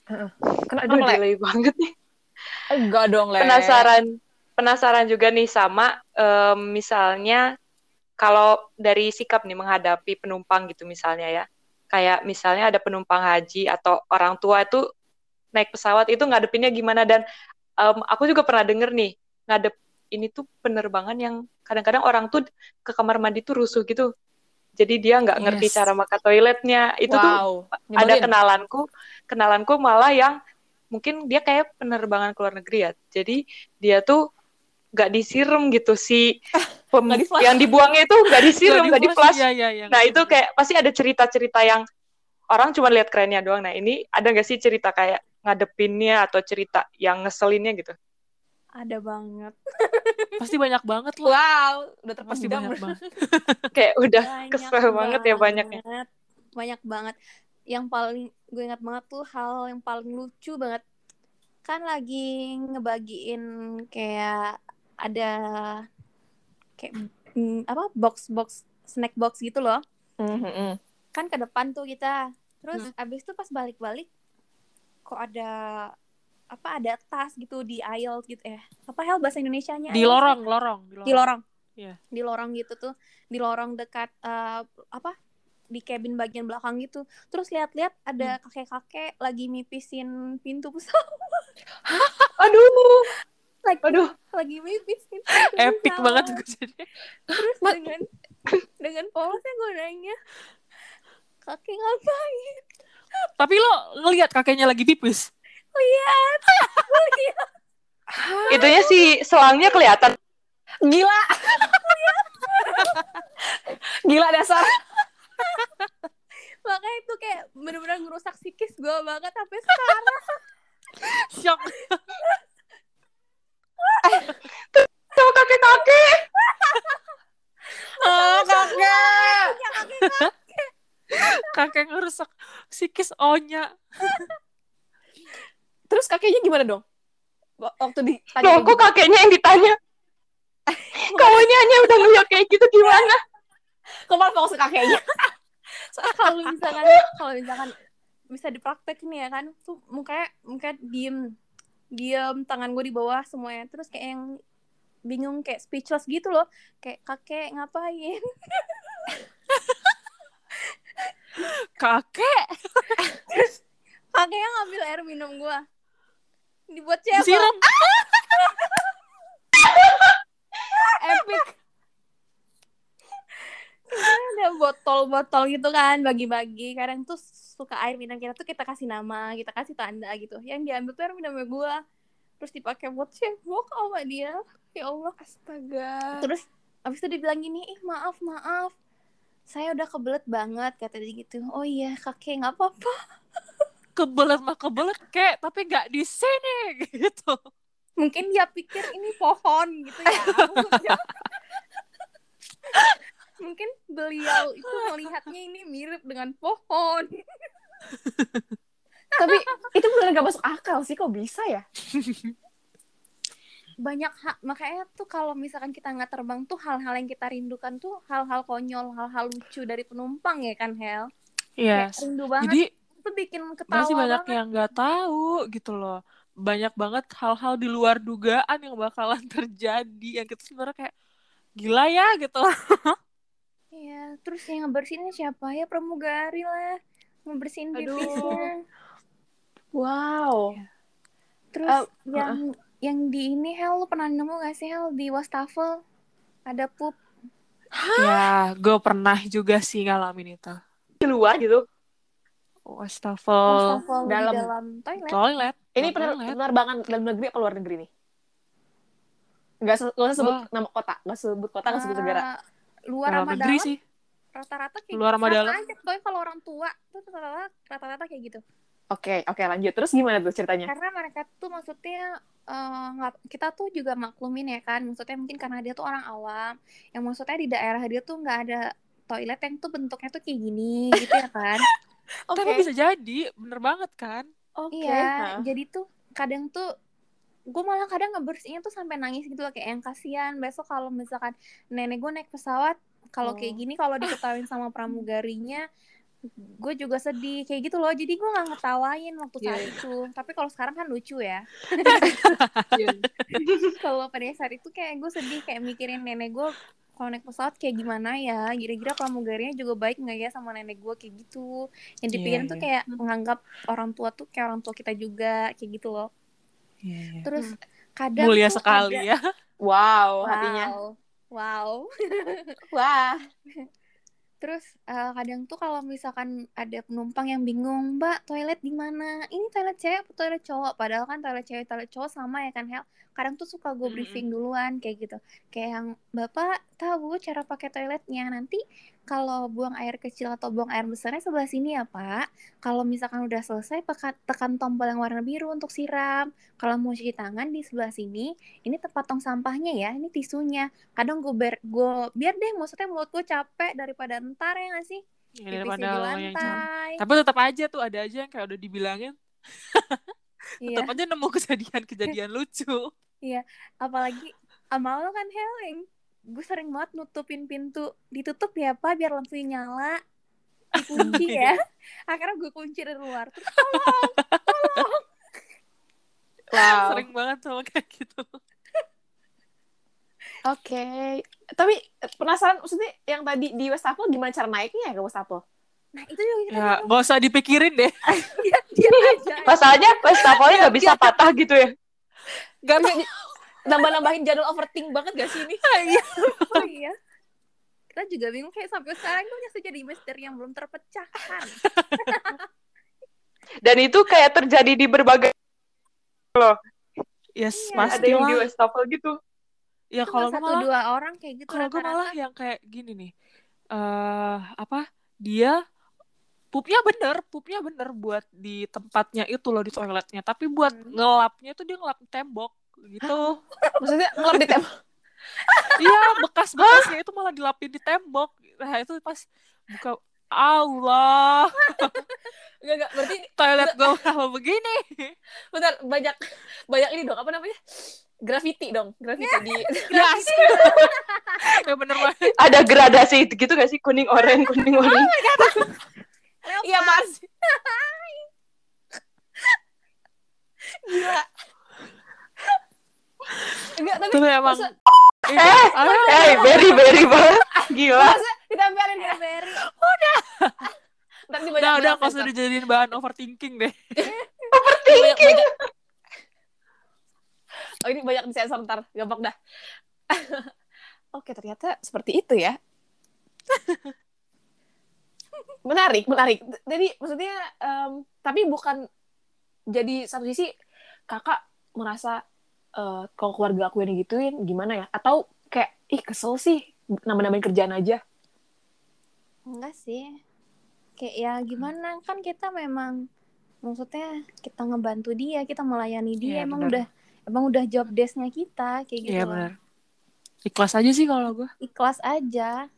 Kena aduh dong, Le. delay banget nih. Enggak dong, Le. Penasaran, penasaran juga nih sama em, misalnya kalau dari sikap nih menghadapi penumpang gitu misalnya ya. Kayak misalnya ada penumpang haji atau orang tua itu naik pesawat itu ngadepinnya gimana dan em, aku juga pernah denger nih ngadep ini tuh penerbangan yang kadang-kadang orang tuh ke kamar mandi tuh rusuh gitu. Jadi dia nggak ngerti Yes. cara makan toiletnya. Itu tuh wow. ada Nyebelin. kenalanku kenalanku malah yang mungkin dia kayak penerbangan ke luar negeri ya jadi dia tuh nggak disiram gitu si <laughs> pem- yang dibuangnya itu nggak disiram nggak di flash ya, ya, ya, nah itu kayak pasti ada cerita-cerita yang orang cuma lihat kerennya doang. Nah ini ada nggak sih cerita kayak ngadepinnya atau cerita yang ngeselinnya gitu? Ada banget. pasti banyak banget lah Wow, udah pasti terpendam. banyak banget. <laughs> Kayak udah Banyak kesel banget ya banyaknya. Banyak banget. Yang paling gue ingat banget tuh hal yang paling lucu banget. Kan lagi ngebagiin kayak ada kayak mm, apa box-box snack box gitu loh. Mhm. Kan ke depan tuh kita. Terus abis itu pas balik-balik kok ada apa ada tas gitu di aisle gitu eh apa hal bahasa Indonesianya di aisle? lorong lorong di lorong Iya. di lorong gitu tuh di lorong dekat eh, apa di cabin bagian belakang gitu terus lihat-lihat ada kakek-kakek lagi mipisin pintu pesawat aduh <laughs> lagi aduh. lagi mipisin pintu epic pesawat. banget gue jadi. Terus dengan dengan polosnya gue nanya kakek ngapain? Tapi lo ngelihat kakeknya lagi pipis? Lihat. Itunya si selangnya kelihatan. Gila. Gila dasar. makanya itu kayak bener-bener ngerusak psikis gue banget sampai sekarang. Shock <laughs> kakek. Oh, <laughs> kakek. kakek ngerusak psikis Onya Terus kakeknya gimana dong? Waktu ditanya Loh, kok gitu. kakeknya yang ditanya? <laughs> Kaunya hanya udah ngeliat kayak gitu gimana? Kok malah fokus ke kakeknya? Soalnya kalau misalkan kalau misalkan bisa dipraktekin ya kan tuh mukanya mukanya diem diem tangan gue di bawah semuanya. Terus kayak yang bingung kayak speechless gitu loh. Kayak kakek ngapain? <laughs> Kakek? Kakeknya ngambil air minum gue dibuat cewek siram <laughs> epic. Ada botol-botol gitu kan bagi-bagi. Kadang tuh suka air minum kita tuh kita kasih nama kita kasih tanda gitu. Yang diambil tuh air minumnya gue terus dipakai buat cebok sama dia. Ya Allah. Astaga. terus abis itu dibilang gini ih maaf maaf. Saya udah kebelet banget kata dia gitu. Oh iya kakek nggak apa-apa. <laughs> Kebelet mah kebelet kek tapi nggak di sini <laughs> gitu. Mungkin dia pikir ini pohon gitu ya <laughs> mungkin beliau itu melihatnya ini mirip dengan pohon. <laughs> Tapi itu beneran gak masuk akal sih. Kok bisa ya? <laughs> banyak hak makanya tuh kalau misalkan kita nggak terbang tuh hal-hal yang kita rindukan tuh hal-hal konyol hal-hal lucu dari penumpang ya kan Hel? Kayak yes rindu banget. Jadi itu bikin ketawa masih banyak banget. yang nggak tahu gitu loh. Banyak banget hal-hal di luar dugaan yang bakalan <laughs> terjadi. Yang kita sebenarnya kayak gila ya gitu Iya, terus yang ngebersihinnya siapa ya pramugari lah ngebersihin pipisnya Wow. terus Eh, yang yang di ini Hel lu pernah nemu gak sih Hel di wastafel ada pup ya gue pernah juga sih ngalamin itu Di luar gitu. wastafel wastafel dalam- di dalam toilet toilet Ini pener toilet. penerbangan dalam negeri apa luar negeri nih? Gak, se gak usah sebut Wah. nama kota, gak sebut kota, gak sebut negara. Eh, luar dalam sama negeri dalam sih rata-rata kayak Luar gitu. sama dalam. aja pokoknya kalau orang tua tuh rata-rata rata-rata kayak gitu Oke, oke lanjut. Terus gimana tuh ceritanya? karena mereka tuh maksudnya nggak- kita tuh juga maklumin ya kan maksudnya mungkin karena dia tuh orang awam yang maksudnya di daerah dia tuh nggak ada toilet yang tuh bentuknya tuh kayak gini gitu ya kan <laughs> Oke. tapi bisa jadi bener banget kan Oke. iya Hah. jadi tuh kadang tuh gue malah kadang ngebersihinnya tuh sampai nangis gitu loh kayak yang kasihan besok kalau misalkan nenek gue naik pesawat kalau kayak Oh. gini kalau diketawain sama pramugarinya gue juga sedih kayak gitu loh jadi gue nggak ngetawain waktu saat Iya. itu tapi kalau sekarang kan lucu ya Iya. <laughs> kalau pada saat itu kayak gue sedih kayak mikirin nenek gue kalau naik pesawat kayak gimana ya kira-kira pramugarinya juga baik nggak ya sama nenek gue kayak gitu yang dipikirin Iya, tuh iya. kayak menganggap orang tua tuh kayak orang tua kita juga kayak gitu loh Iya, iya. terus kadang mulia sekali ada- ya Wow, wow hatinya. wow <laughs> Wah. terus eh, kadang tuh kalau misalkan ada penumpang yang bingung mbak toilet di mana ini toilet cewek atau toilet cowok padahal kan toilet cewek toilet cowok sama ya kan Hel kadang tuh suka gue Mm-mm. briefing duluan kayak gitu kayak yang bapak tahu cara pakai toiletnya nanti kalau buang air kecil atau buang air besarnya sebelah sini ya pak. Kalau misalkan udah selesai tekan, tombol yang warna biru untuk siram. Kalau mau cuci tangan di sebelah sini ini tempat tong sampahnya ya ini tisunya. Kadang gue ber gue biar deh maksudnya mulut gue capek daripada ntar ya gak sih? Ya, daripada di lo yang lantai. Tapi tetap aja tuh ada aja yang kayak udah dibilangin. <laughs> Iya. Tetap aja nemu kejadian-kejadian lucu. Apalagi sama lo kan Hel yang gue sering banget nutupin pintu. Ditutup ya pak biar lampunya nyala. Dikunci <laughs> ya. Akhirnya gue kunci dari luar. Terus Wow. sering banget sama kayak gitu. Oke. Tapi eh, penasaran maksudnya yang tadi di Westafel gimana cara naiknya ya ke Westafel? nah itu juga kita ya gak usah dipikirin deh. <laughs> Aja. Masalahnya wastafelnya nggak bisa patah gitu ya. Gak bisa nambah-nambahin jadwal overthink banget gak sih ini? <laughs> oh iya. Kita juga bingung kayak sampai sekarang tuh masih jadi misteri yang belum terpecahkan. <laughs> Dan itu kayak terjadi di berbagai yes Iya, ada yang di wastafel gitu. ya kalau satu malah dua orang kayak gitu kalau gue malah yang kayak gini nih. Eh apa? Dia pupnya bener pupnya bener buat di tempatnya itu loh di toiletnya. Tapi buat Hmm. ngelapnya tuh dia ngelap tembok gitu <laughs> Maksudnya ngelap di tembok. <laughs> iya bekas-bekasnya itu malah dilapin di tembok nah itu pas buka Allah <laughs> Enggak, enggak. Berarti toilet gue kenapa begini bentar banyak banyak ini dong apa namanya? Graffiti dong, graffiti di yes ya bener banget Ada gradasi gitu gak sih kuning oranye kuning oranye? Iya, Mas. Gila. Enggak, tapi tapi emang masa- <laughs> eh, Eh, very very banget. Gila. masa ditempelin ke. Ntar di udah banyak udah nggak usah sensor. dijadiin bahan overthinking deh <laughs> banyak, banyak. Oh ini banyak disensor ntar, gampang dah. <laughs> Oke ternyata seperti itu ya. menarik, menarik. Jadi maksudnya, em, tapi bukan jadi satu sisi kakak merasa eh, kalau keluarga aku yang digituin gimana ya? Atau kayak ih kesel sih nambah-nambahin kerjaan aja. Enggak sih. Kayak ya gimana kan kita memang maksudnya kita ngebantu dia, kita melayani dia. Iya, emang udah emang udah job desk-nya kita kayak gitu. iya loh. benar ikhlas aja sih kalau gue Ikhlas aja.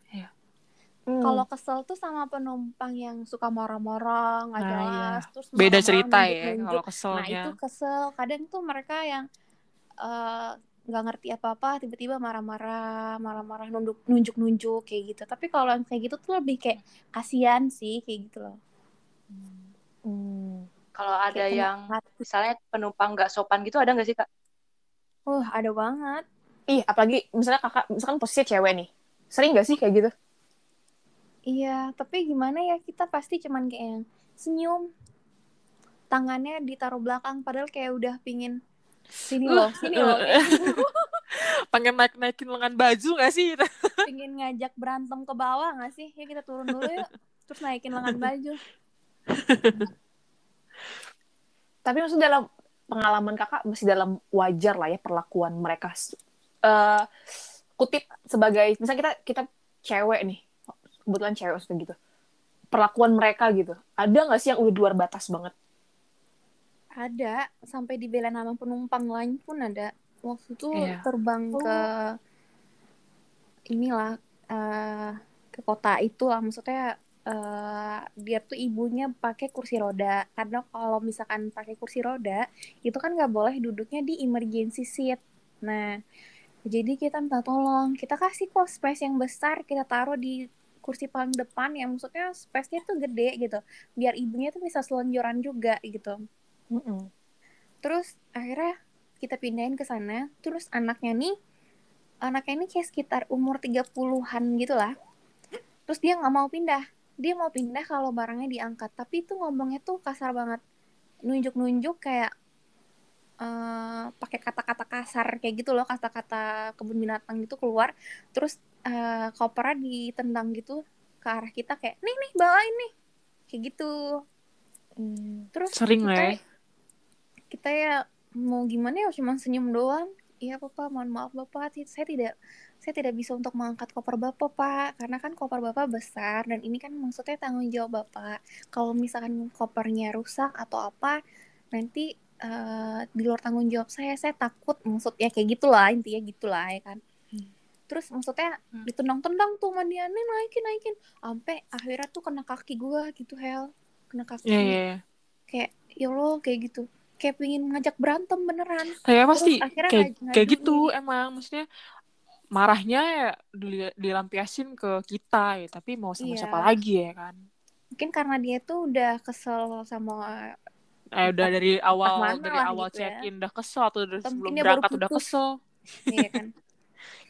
Hmm. Kalau kesel tuh sama penumpang yang suka marah-marah, nggak Nah, jelas, terus beda cerita ya kalau Nah keselnya itu kesel. Kadang tuh mereka yang eh, nggak ngerti apa-apa, tiba-tiba marah-marah, marah-marah, nunduk- nunjuk-nunjuk kayak gitu. Tapi kalau yang kayak gitu tuh lebih kayak kasihan sih kayak gitu loh. Hmm. Kalau ada Kayak yang penumpang- misalnya penumpang nggak sopan gitu ada nggak sih kak? Uh, ada banget. Ih, apalagi misalnya kakak, misalkan posisi cewek nih. Sering gak sih kayak gitu? Iya, tapi gimana ya kita pasti cuman kayak yang senyum, tangannya ditaruh belakang, padahal kayak udah pingin sini loh, sini loh, <laughs> kayak pengen naik naikin lengan baju gak sih <laughs> pingin ngajak berantem ke bawah nggak sih? Ya kita turun dulu yuk, terus naikin lengan baju. <laughs> Tapi maksudnya dalam pengalaman kakak masih dalam wajar lah ya perlakuan mereka. Eh kutip sebagai misalnya kita kita cewek nih, kebetulan cewek maksudnya gitu. Perlakuan mereka gitu. Ada nggak sih yang udah di luar batas banget? Ada, sampai dibelain sama penumpang lain pun ada. Waktu itu Iya. terbang ke inilah eh, ke kota itu lah, maksudnya eh, dia tuh ibunya pakai kursi roda. Karena kalau misalkan pakai kursi roda, itu kan nggak boleh duduknya di emergency seat. Nah, jadi kita minta tolong, kita kasih kok space yang besar, kita taruh di kursi paling depan yang maksudnya space-nya tuh gede gitu. Biar ibunya tuh bisa selonjoran juga gitu. Terus akhirnya kita pindahin ke sana. Terus anaknya nih, anaknya ini kayak sekitar umur 30-an gitu lah. Terus dia nggak mau pindah. Dia mau pindah kalau barangnya diangkat. Tapi itu ngomongnya tuh kasar banget. Nunjuk-nunjuk kayak eh, pakai kata-kata kasar kayak gitu loh. Kata-kata kebun binatang gitu keluar. Terus eh, kopernya ditendang gitu ke arah kita kayak, nih nih bawain nih. Kayak gitu. Terus sering kita lah ya kita ya mau gimana ya cuma senyum doang. Iya bapak mohon maaf bapak. Saya tidak saya tidak bisa untuk mengangkat koper bapak pak. Karena kan koper bapak besar dan ini kan maksudnya tanggung jawab bapak. Kalau misalkan kopernya rusak atau apa nanti eh, di luar tanggung jawab saya saya takut maksudnya kayak gitulah intinya gitulah ya kan. Terus maksudnya Hmm. ditendang-tendang tuh nih naikin naikin. Sampai akhirnya tuh kena kaki gua gitu hel. Kena kaki. Iya, iya, iya. kayak ya Allah kayak gitu kayak pengen ngajak berantem beneran. Kayak pasti akhirnya kayak ngaj- kayak gitu diri. emang. Maksudnya marahnya ya dilampiasin ke kita ya tapi mau sama Iya. siapa lagi ya kan. Mungkin karena dia tuh udah kesel sama eh udah dari awal dari lah awal gitu ya. check in udah kesel atau dari sebelum berangkat udah kesel. Iya kan.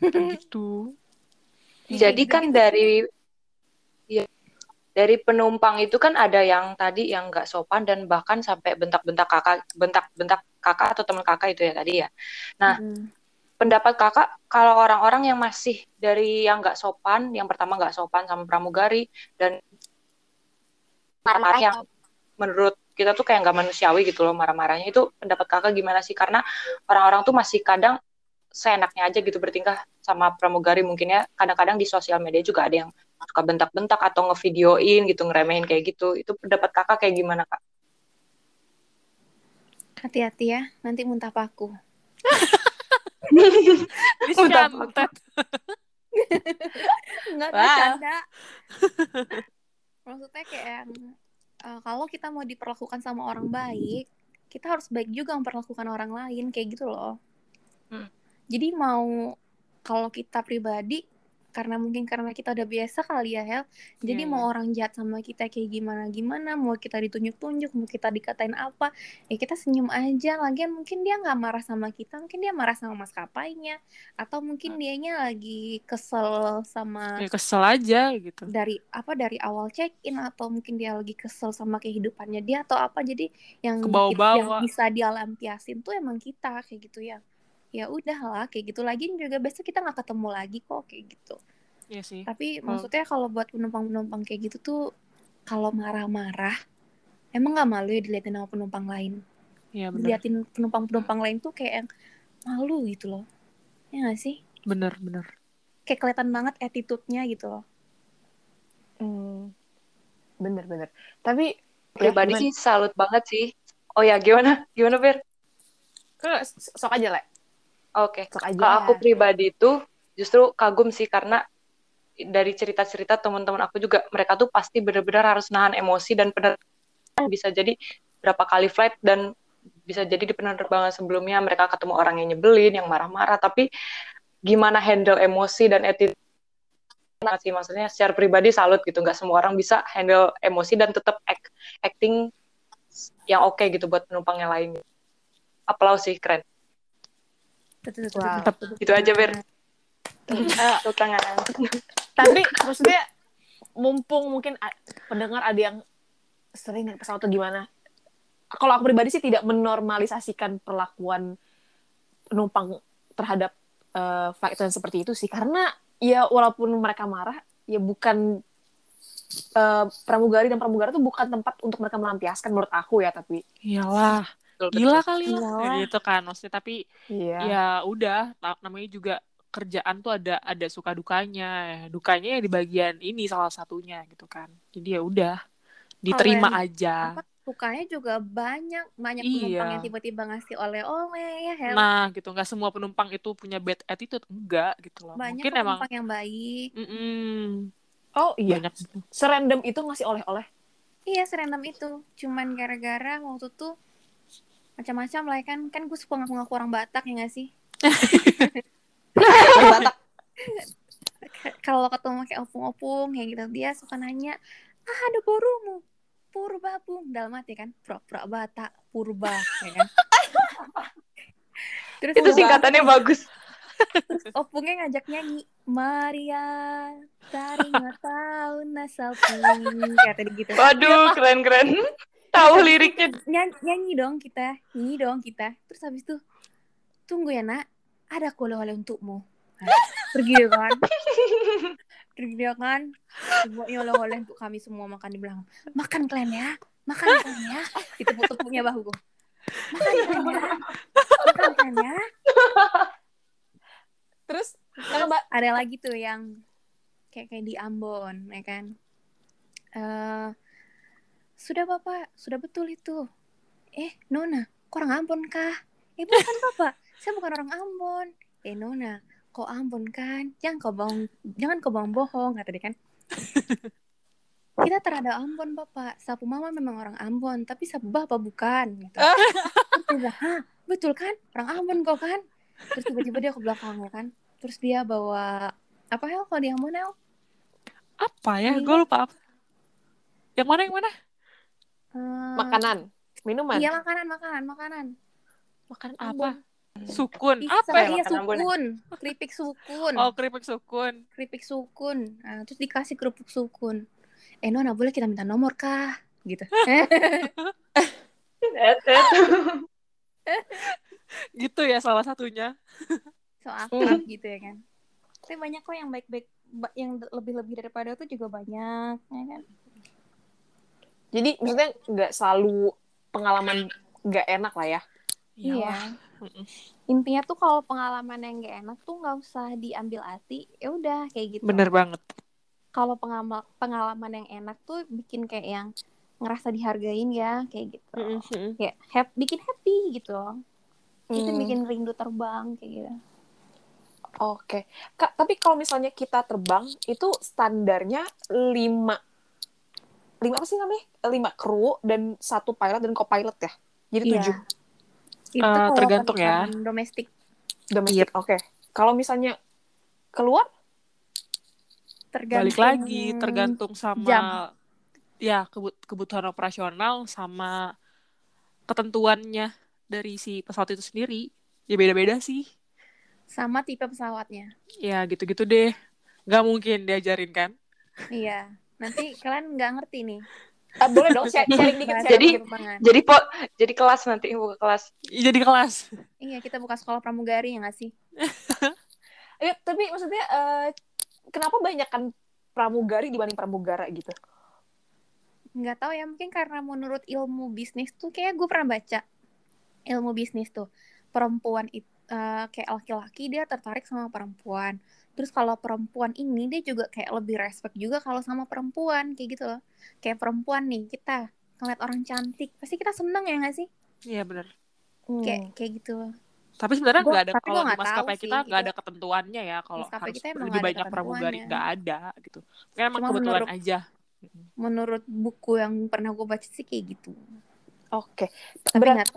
<laughs> Kayak gitu. Iya, Jadi kan dari ya, dari penumpang itu kan ada yang tadi yang nggak sopan dan bahkan sampai bentak-bentak kakak, bentak-bentak kakak atau teman kakak itu ya tadi ya. Nah, Mm. pendapat kakak kalau orang-orang yang masih dari yang nggak sopan, yang pertama nggak sopan sama pramugari dan marah yang menurut kita tuh kayak nggak manusiawi gitu loh marah-marahnya itu pendapat kakak gimana sih? Karena orang-orang tuh masih kadang seenaknya aja gitu bertingkah sama pramugari mungkin ya kadang-kadang di sosial media juga ada yang suka bentak-bentak atau ngevideoin gitu ngeremehin kayak gitu itu pendapat kakak kayak gimana kak? hati-hati ya nanti muntah paku Disantet. Enggak Wah. canda. Maksudnya kayak yang, eh, kalau kita mau diperlakukan sama orang baik, kita harus baik juga memperlakukan orang lain kayak gitu loh. Hmm. Jadi mau kalau kita pribadi karena mungkin karena kita udah biasa kali ya Hel. Jadi Iya, mau iya. orang jahat sama kita kayak gimana gimana, mau kita ditunjuk-tunjuk, mau kita dikatain apa, ya kita senyum aja. Lagian mungkin dia nggak marah sama kita, mungkin dia marah sama maskapainya, atau mungkin dianya lagi kesel sama Ya kesel aja gitu. dari apa dari awal check in atau mungkin dia lagi kesel sama kehidupannya dia atau apa jadi yang yang bisa dia lampiasin tuh emang kita kayak gitu ya ya udahlah kayak gitu lagi juga besok kita nggak ketemu lagi kok kayak gitu Iya sih. tapi Kalau- maksudnya kalau buat penumpang-penumpang kayak gitu tuh kalau marah-marah emang nggak malu ya diliatin sama penumpang lain Iya bener. diliatin penumpang-penumpang lain tuh kayak yang malu gitu loh ya nggak sih Bener, bener. kayak kelihatan banget attitude-nya gitu loh Hmm. Bener bener. Tapi Pribadi ya, sih salut banget sih. Oh ya, gimana? Gimana? Eh, sok aja lah. Oke. Sok aja. Kalau aku pribadi itu justru kagum sih karena dari cerita-cerita teman-teman aku juga mereka tuh pasti benar-benar harus nahan emosi dan penerbangan bisa jadi berapa kali flight dan bisa jadi di penerbangan sebelumnya mereka ketemu orang yang nyebelin, yang marah-marah, tapi gimana handle emosi dan attitude sih? Maksudnya secara pribadi salut gitu. Nggak semua orang bisa handle emosi dan tetap act- acting yang oke gitu buat penumpang yang lain. Aplaus sih keren Wow. Itu aja, Ber. Eh, <laughs> Tepuk tangan tapi maksudnya mumpung mungkin pendengar ada yang sering naik pesawat atau gimana kalau aku pribadi sih tidak menormalisasikan perlakuan penumpang terhadap eh, flight attendant seperti itu sih karena ya walaupun mereka marah ya bukan eh, pramugari dan pramugara itu bukan tempat untuk mereka melampiaskan menurut aku ya tapi Iyalah, Betul, gila betul. kali lah. Iyalah. Gitu kan, maksudnya tapi iya. ya udah na- namanya juga kerjaan tuh ada ada suka dukanya. Ya. dukanya ya di bagian ini salah satunya gitu kan. Jadi ya udah diterima yang- aja. apa sukanya juga banyak banyak Iya. penumpang yang tiba-tiba ngasih oleh-oleh ya Hel nah gitu. Nggak semua penumpang itu punya bad attitude enggak gitu loh. Banyak mungkin kok emang penumpang yang baik. Mm-mm, oh iya. Banyak serandom itu ngasih oleh-oleh? Iya serandom itu. Cuman gara-gara waktu tuh macam-macam lah ya kan. Kan gue suka ngaku-ngaku orang Batak ya gak sih? Batak. <laughs> Kalau ketemu kayak opung-opung kayak gitu. Dia suka nanya ah ada borumu purba bung. Dalam hati kan pura-pura Batak purba ya kan? <laughs> Terus itu singkatannya bagus. Opungnya ngajak nyanyi Maria taring tahu nasal pun kata dia gitu. Waduh keren keren <laughs> tahu liriknya. nyanyi, nyanyi dong kita nyanyi dong kita. Terus habis itu tunggu ya nak. Ada aku oleh-oleh untukmu. Nah, pergi dia kan? <laughs> Pergi dia kan? Semuanya oleh-oleh untuk kami semua makan di belakang. Makan kalian ya makan kalian ya. Ditepuk-tepuknya bahuku makan kalian ya makan kalian ya. Terus ada lagi tuh yang kayak kayak di Ambon ya kan? Eh sudah bapak. Sudah betul itu. Eh Nona kok orang Ambon kah? Eh bukan <laughs> bapak. Saya bukan orang Ambon. Eh Nona kok Ambon kan? Jangan kau bohong. Jangan kau bohong bohong kata dia kan. <laughs> Kita terhadap Ambon bapak. Sapu mama memang orang Ambon tapi sapu bapak bukan gitu. <laughs> terus hah? Betul kan? Orang Ambon kau kan? Terus tiba-tiba dia ke belakang ya kan. Terus dia bawa apa ya kalau di Ambon El apa ya? Gue lupa. Apa yang mana yang mana Makanan? Minuman? Iya makanan makanan makanan. Makanan apa? Ambon. sukun. Ih, apa ya iya ya? sukun. Keripik sukun. Oh keripik sukun. Keripik sukun. Nah, terus dikasih kerupuk sukun. Eh Nona boleh kita minta nomor kah? Gitu. <laughs> Gitu ya salah satunya. So <laughs> akrab gitu ya kan. Tapi banyak kok yang baik-baik ba- yang lebih-lebih daripada itu juga banyak ya kan jadi maksudnya nggak selalu pengalaman nggak enak lah ya iya Mm-mm. intinya tuh kalau pengalaman yang gak enak tuh nggak usah diambil hati ya udah kayak gitu bener banget kalau pengalaman pengalaman yang enak tuh bikin kayak yang ngerasa dihargain ya kayak gitu Mm-mm. ya hap- bikin happy gitu itu Hmm. bikin rindu terbang kayak gitu Oke. Kak, tapi kalau misalnya kita terbang itu standarnya lima lima apa sih namanya? Lima kru dan satu pilot dan co-pilot ya. Jadi Iya. tujuh Itu kalau tergantung ya. domestik domestik. Oke. Kalau misalnya keluar tergantung Balik lagi tergantung sama jam. ya kebut kebutuhan operasional sama ketentuannya dari si pesawat itu sendiri. Ya beda-beda sih. sama tipe pesawatnya. Ya gitu-gitu deh. Nggak mungkin diajarin kan? Iya. Nanti kalian nggak ngerti nih. Ah, boleh dong share- sharing dikit sharing Jadi- dikit. penerbangan. Jadi po jadi kelas nanti buka kelas. Jadi kelas. Iya, kita buka sekolah pramugari ya nggak sih? Eh, <laughs> tapi maksudnya eh, kenapa banyak kan pramugari dibanding pramugara gitu? Nggak tahu ya, mungkin karena menurut ilmu bisnis tuh kayak gue pernah baca ilmu bisnis tuh perempuan itu kayak laki-laki dia tertarik sama perempuan. Terus kalau perempuan ini dia juga kayak lebih respect juga kalau sama perempuan kayak gitu loh. Kayak perempuan nih kita ngeliat orang cantik pasti kita seneng ya nggak sih? Iya benar. Kayak kayak gitu. Tapi sebenarnya nggak ada tapi kalau di maskapai kita sih, nggak ada ketentuannya ya kalau harus kita emang lebih banyak pramugari nggak ada gitu. Mungkin emang Cuma kebetulan menurut- aja. Menurut buku yang pernah gue baca sih kayak gitu. Oke. Tapi Berat-.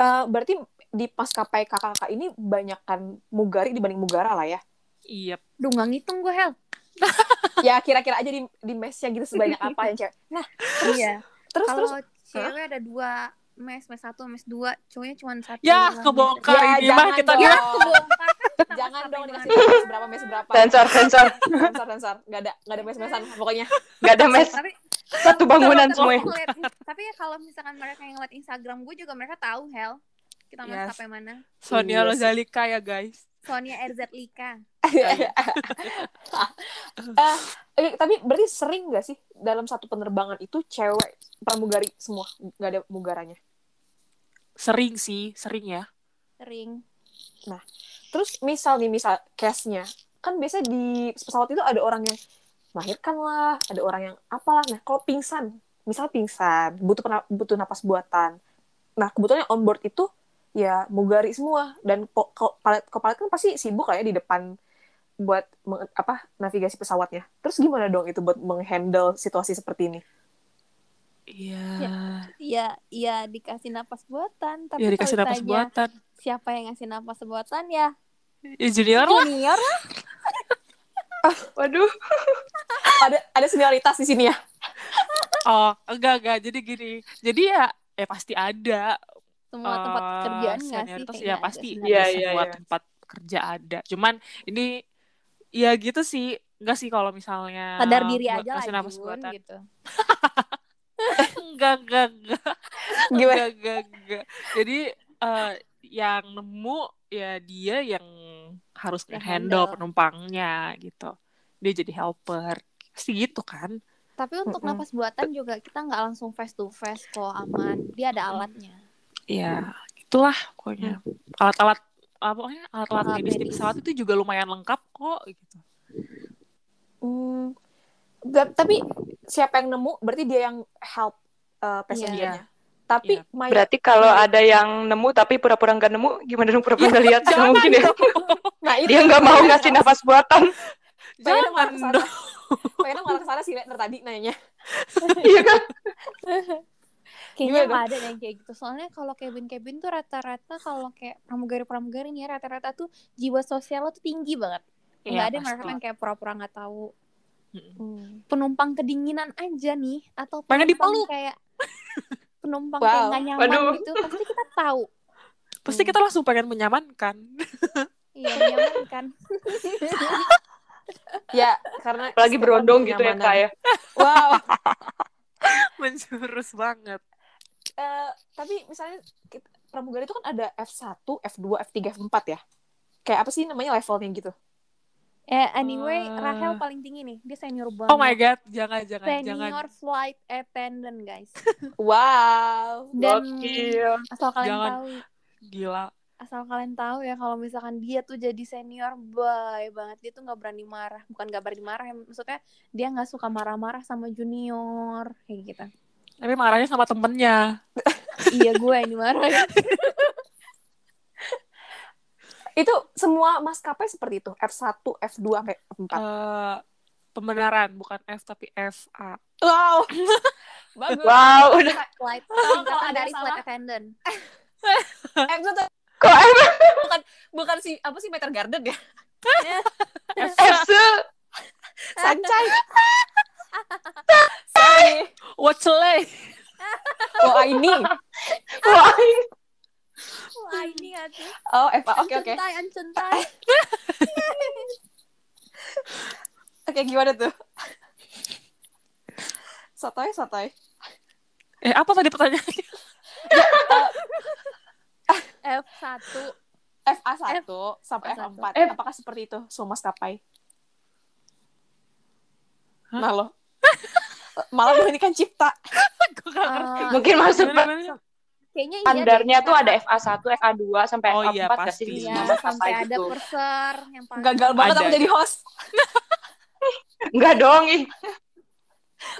Eh, berarti di maskapai kakak-kakak ini banyakkan mugari dibanding mugara lah ya. Iya. Duh nggak ngitung gue Hel. <laughs> ya kira-kira aja di di mesnya gitu sebanyak apa <laughs> yang cewek. Nah, Iya. terus terus Kalau cewek ada dua mes, mes satu, mes dua, cowoknya cuma satu. Ya kebongkar Ya, ini mah jangan kita dong. mes. Ya, bilang kebongkar kan kita jangan dong dikasih mes berapa mes berapa. Sensor sensor. sensor sensor. Gak ada gak ada mes-mesan pokoknya. Nggak ada mes. Tapi Satu bangunan semuanya. ngeliat- tapi ya kalau misalkan mereka yang ngeliat Instagram gue juga mereka tahu Hel. Kita Yes. maskapai mana. Sonia Iya sih. Lozalika ya guys. Sonia RZ Lika. <laughs> Eh, eh, tapi berarti sering gak sih dalam satu penerbangan itu cewek pramugari semua nggak ada mugaranya. Sering sih, sering ya. Sering. Terus misal nih misal case-nya kan biasanya di pesawat itu ada orang yang melahirkan lah, ada orang yang apalah. Nah kalau pingsan, misal pingsan, butuh butuh napas buatan. Nah kebetulan yang on board itu ya mugari semua dan ko- ko- pilot pilot kan pasti sibuk lah ya di depan buat meng- apa navigasi pesawatnya. Terus gimana dong itu buat menghandle situasi seperti ini? Iya. Iya, iya dikasih napas buatan. Tapi Ya dikasih napas buatan. Siapa yang ngasih napas buatan ya? Ya junior lah. Junior lah. <laughs> Waduh. <laughs> ada ada senioritas di sini ya? Oh, enggak enggak. Jadi gini. Jadi ya eh pasti ada Semua tempat eh, kerjaan sih? senioritas. Kayaknya ya pasti. Iya, di iya, semua iya. tempat kerja ada. Cuman ini ya gitu sih. Enggak sih kalau misalnya Sadar diri aja lah napas Jun, buatan. gitu. <laughs> enggak enggak enggak <laughs> Gimana? enggak enggak enggak jadi eh, yang nemu ya dia yang harus Yang handle handle. penumpangnya gitu dia jadi helper pasti gitu kan Tapi untuk Mm-mm. napas buatan juga kita nggak langsung face to face kok aman. Dia ada alatnya. Ya itulah pokoknya alat-alat apa pokoknya alat-alat Alat medis di pesawat itu juga lumayan lengkap kok gitu Hmm, ga- tapi siapa yang nemu berarti dia yang help uh, passengernya. Tapi Iya. may- Berarti kalau ada yang nemu tapi pura-pura nggak nemu, gimana dong pura-pura nggak lihat? Jangan mungkin ya. nah itu Dia nggak mau ngasih nafas buatan. Pengennya malah jangan ke sana. Pengennya malah ke sana sih dari tadi nanya. Iya kan? <laughs> Kayaknya nggak ada yang kayak gitu. Soalnya kalau cabin-cabin tuh rata-rata kalau kayak pramugari-pramugari nih ya, rata-rata tuh jiwa sosialnya tuh tinggi banget. Nggak Iya, ada yang kayak pura-pura nggak tahu. Hmm. Penumpang kedinginan aja nih atau Pengen penumpang dipeluk. kayak <laughs> penumpang Wow. kayak nggak nyaman Waduh. gitu pasti kita tahu. pasti kita langsung pengen menyamankan Iya, menyamankan. <laughs> Ya, karena Apalagi berondong gitu ya kak ya. Wow. <laughs> menjurus banget Eh, tapi misalnya kita- pramugari itu kan ada F1, F2, F3, F4 ya. Kayak apa sih namanya levelnya gitu? Eh, anyway, Eh. Rahel paling tinggi nih. Dia senior banget. oh my god jangan jangan jangan Senior flight attendant, guys. <laughs> Wow. Dan Gokil. asal kalian Jangan. tahu, gila asal kalian tahu ya kalau misalkan dia tuh jadi senior, bye banget. Dia tuh nggak berani marah. Bukan nggak berani marah, ya. maksudnya dia nggak suka marah-marah sama junior kayak gitu. tapi marahnya sama temennya <laughs> iya, gue yang dimarahin. <laughs> Itu semua maskapai seperti itu, F1, F2 sampai F4. Eh, pembenaran bukan F tapi F A. Wow. <laughs> Bagus. Wow, udah Flight kalau ada flight attendant. F1 kok <laughs> emang bukan bukan si apa sih Meter Garden ya? <laughs> F <laughs> Sancai. Sorry. Watchley. Oh, ini. Wah, ini Wah ini aduh. Oh, F Oke, oke. Ancentai, ancentai. Oke, gimana tuh? Sotoy, sotoy. Eh apa tadi pertanyaannya? F1 FA1 sampai F1. F4. F- Apakah seperti itu semua maskapai? Hah? Nah, lo. <laughs> Malah kan cipta. <laughs> Eh, mungkin maksud kayaknya iya standarnya deh, tuh ada karena- FA1, FA2 sampai Oh F4 iya, pasti. Iya, Semua maskapai sampai ada gitu. perser yang paling Gagal banget Ada. aku jadi host. <laughs> Enggak dong, ih.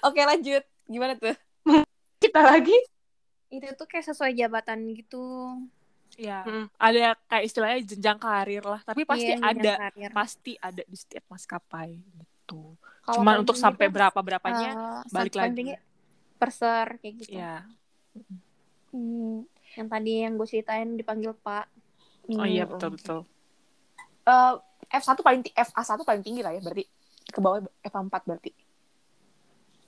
Oke, lanjut. Gimana tuh? kita lagi. itu tuh kayak sesuai jabatan gitu. Ya, Hmm. ada kayak istilahnya jenjang karir lah. Tapi pasti Iya, ada, karir. pasti ada di setiap maskapai gitu. Kalau Cuman untuk sampai berapa berapanya, eh, balik lagi. perser kayak gitu. ya. Hmm, yang tadi yang gue ceritain dipanggil Pak. Oh iya betul betul. Eh, F1 paling ti- FA1 paling tinggi lah ya berarti. Ke bawah F4 berarti.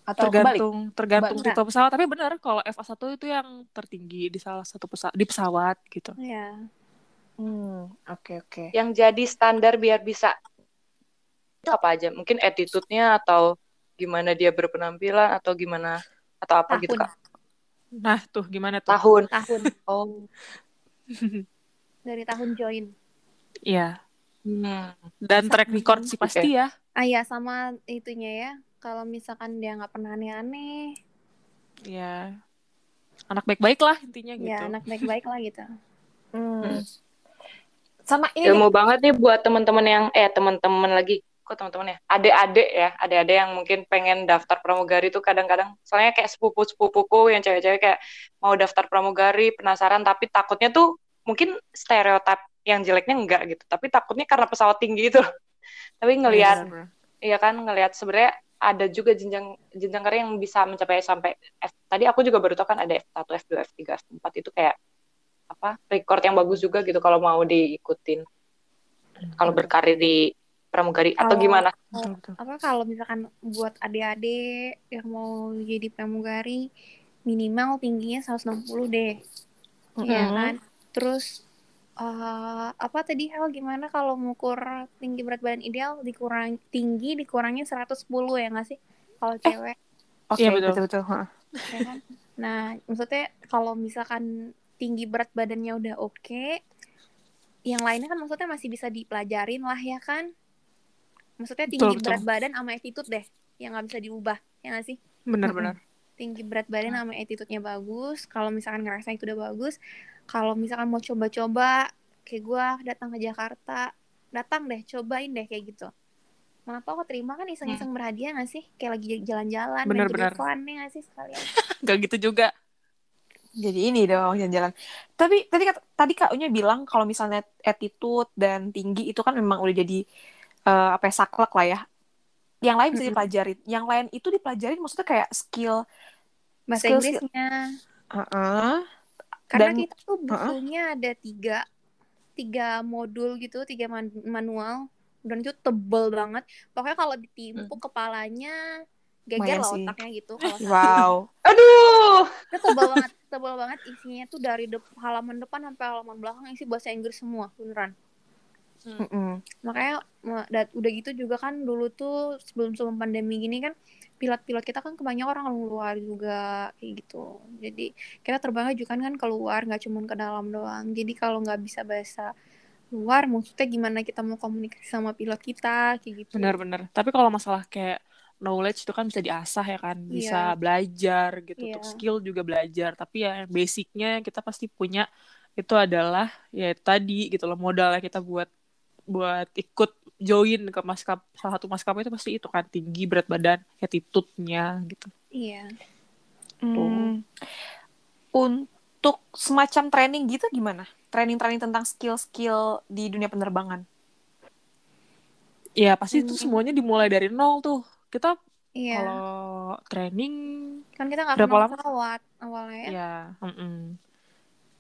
Atau. Tergantung tergantung Enggak. tipe pesawat. Tapi benar kalau FA1 itu yang tertinggi di salah satu pesawat di pesawat gitu. Iya. Hmm, oke oke. Yang jadi standar biar bisa itu apa aja? Mungkin attitude-nya atau gimana dia berpenampilan atau gimana atau apa gitu Tahun. kak? Nah tuh gimana tuh? Tahun. Tahun <laughs> Oh. dari tahun join. Iya. Hmm. Dan track record sih pasti ya. Ah ya sama itunya ya. Kalau misalkan dia nggak pernah aneh-aneh, Iya. Anak baik-baik lah intinya gitu. ya anak baik-baik lah gitu. Hmm. Sama ini Ilmu banget nih buat teman-teman yang eh teman-teman lagi kok teman-teman ya adik-adik ya adik-adik yang mungkin pengen daftar pramugari tuh kadang-kadang soalnya kayak sepupu-sepupuku yang cewek-cewek kayak mau daftar pramugari penasaran tapi takutnya tuh mungkin stereotip yang jeleknya enggak gitu tapi takutnya karena pesawat tinggi itu <laughs> tapi ngelihat Iya. Iya kan ngelihat sebenarnya ada juga jenjang jenjang karir yang bisa mencapai sampai F. Tadi aku juga baru tahu kan ada F1, F2, F3, F4 itu kayak apa? record yang bagus juga gitu kalau mau diikutin. Kalau berkarir di pramugari atau gimana? Apa kalau misalkan buat adik-adik yang mau jadi pramugari minimal tingginya 160 deh. Iya Mm-mm. kan? Terus eh, apa tadi hal gimana kalau mengukur tinggi berat badan ideal dikurang tinggi dikurangin 110 ya nggak sih kalau cewek Oke, Iya, betul. betul betul. Ya kan? Nah, maksudnya kalau misalkan tinggi berat badannya udah oke, yang lainnya kan maksudnya masih bisa dipelajarin lah ya kan? Maksudnya tinggi Betul, betul. berat badan sama attitude deh, yang nggak bisa diubah, ya nggak sih? Benar-benar. Tinggi berat badan sama attitude-nya bagus. Kalau misalkan ngerasa itu udah bagus, kalau misalkan mau coba-coba, kayak gue datang ke Jakarta, datang deh, cobain deh kayak gitu. Kenapa kok terima kan iseng-iseng berhadiah gak sih? Kayak lagi jalan-jalan, Bener-bener. fun ya gak sih sekalian? <laughs> Gak gitu juga. Jadi ini dong jalan-jalan. Tapi tadi tadi Kak Unya bilang kalau misalnya attitude dan tinggi itu kan memang udah jadi eh, apa ya saklek lah ya. Yang lain bisa Mm-mm. dipelajarin. Yang lain itu dipelajarin maksudnya kayak skill. Bahasa Skill- Inggrisnya. Heeh. Karena Dan- kita tuh bukunya ada tiga, tiga modul gitu, tiga man- manual, dan itu tebel banget. Pokoknya kalau ditimpuk kepalanya geger lah otaknya gitu. Kalau <laughs> Wow. Aduh. itu tebel banget, tebel banget isinya tuh dari dep- halaman depan sampai halaman belakang isi bahasa Inggris semua, beneran. Mm-mm. Makanya ma- dat- udah gitu juga kan dulu tuh sebelum sebelum pandemi gini kan pilot-pilot kita kan kebanyakan orang luar juga kayak gitu. Jadi kita terbangnya juga kan keluar nggak cuma ke dalam doang. Jadi kalau nggak bisa bahasa luar maksudnya gimana kita mau komunikasi sama pilot kita kayak gitu. Benar-benar. Tapi kalau masalah kayak knowledge itu kan bisa diasah ya kan, bisa Iya. belajar gitu. Iya. Untuk skill juga belajar. Tapi ya basicnya kita pasti punya itu adalah ya tadi gitu loh modalnya kita buat buat ikut join ke maskap salah satu maskapai itu pasti itu kan tinggi berat badan attitude-nya gitu. Iya. Hmm. Un- untuk semacam training gitu gimana? Training-training tentang skill-skill di dunia penerbangan. Ya pasti itu Hmm. semuanya dimulai dari nol tuh. Kita Iya. kalau training Kan kita nggak Berapa lama? pesawat awalnya ya. ya,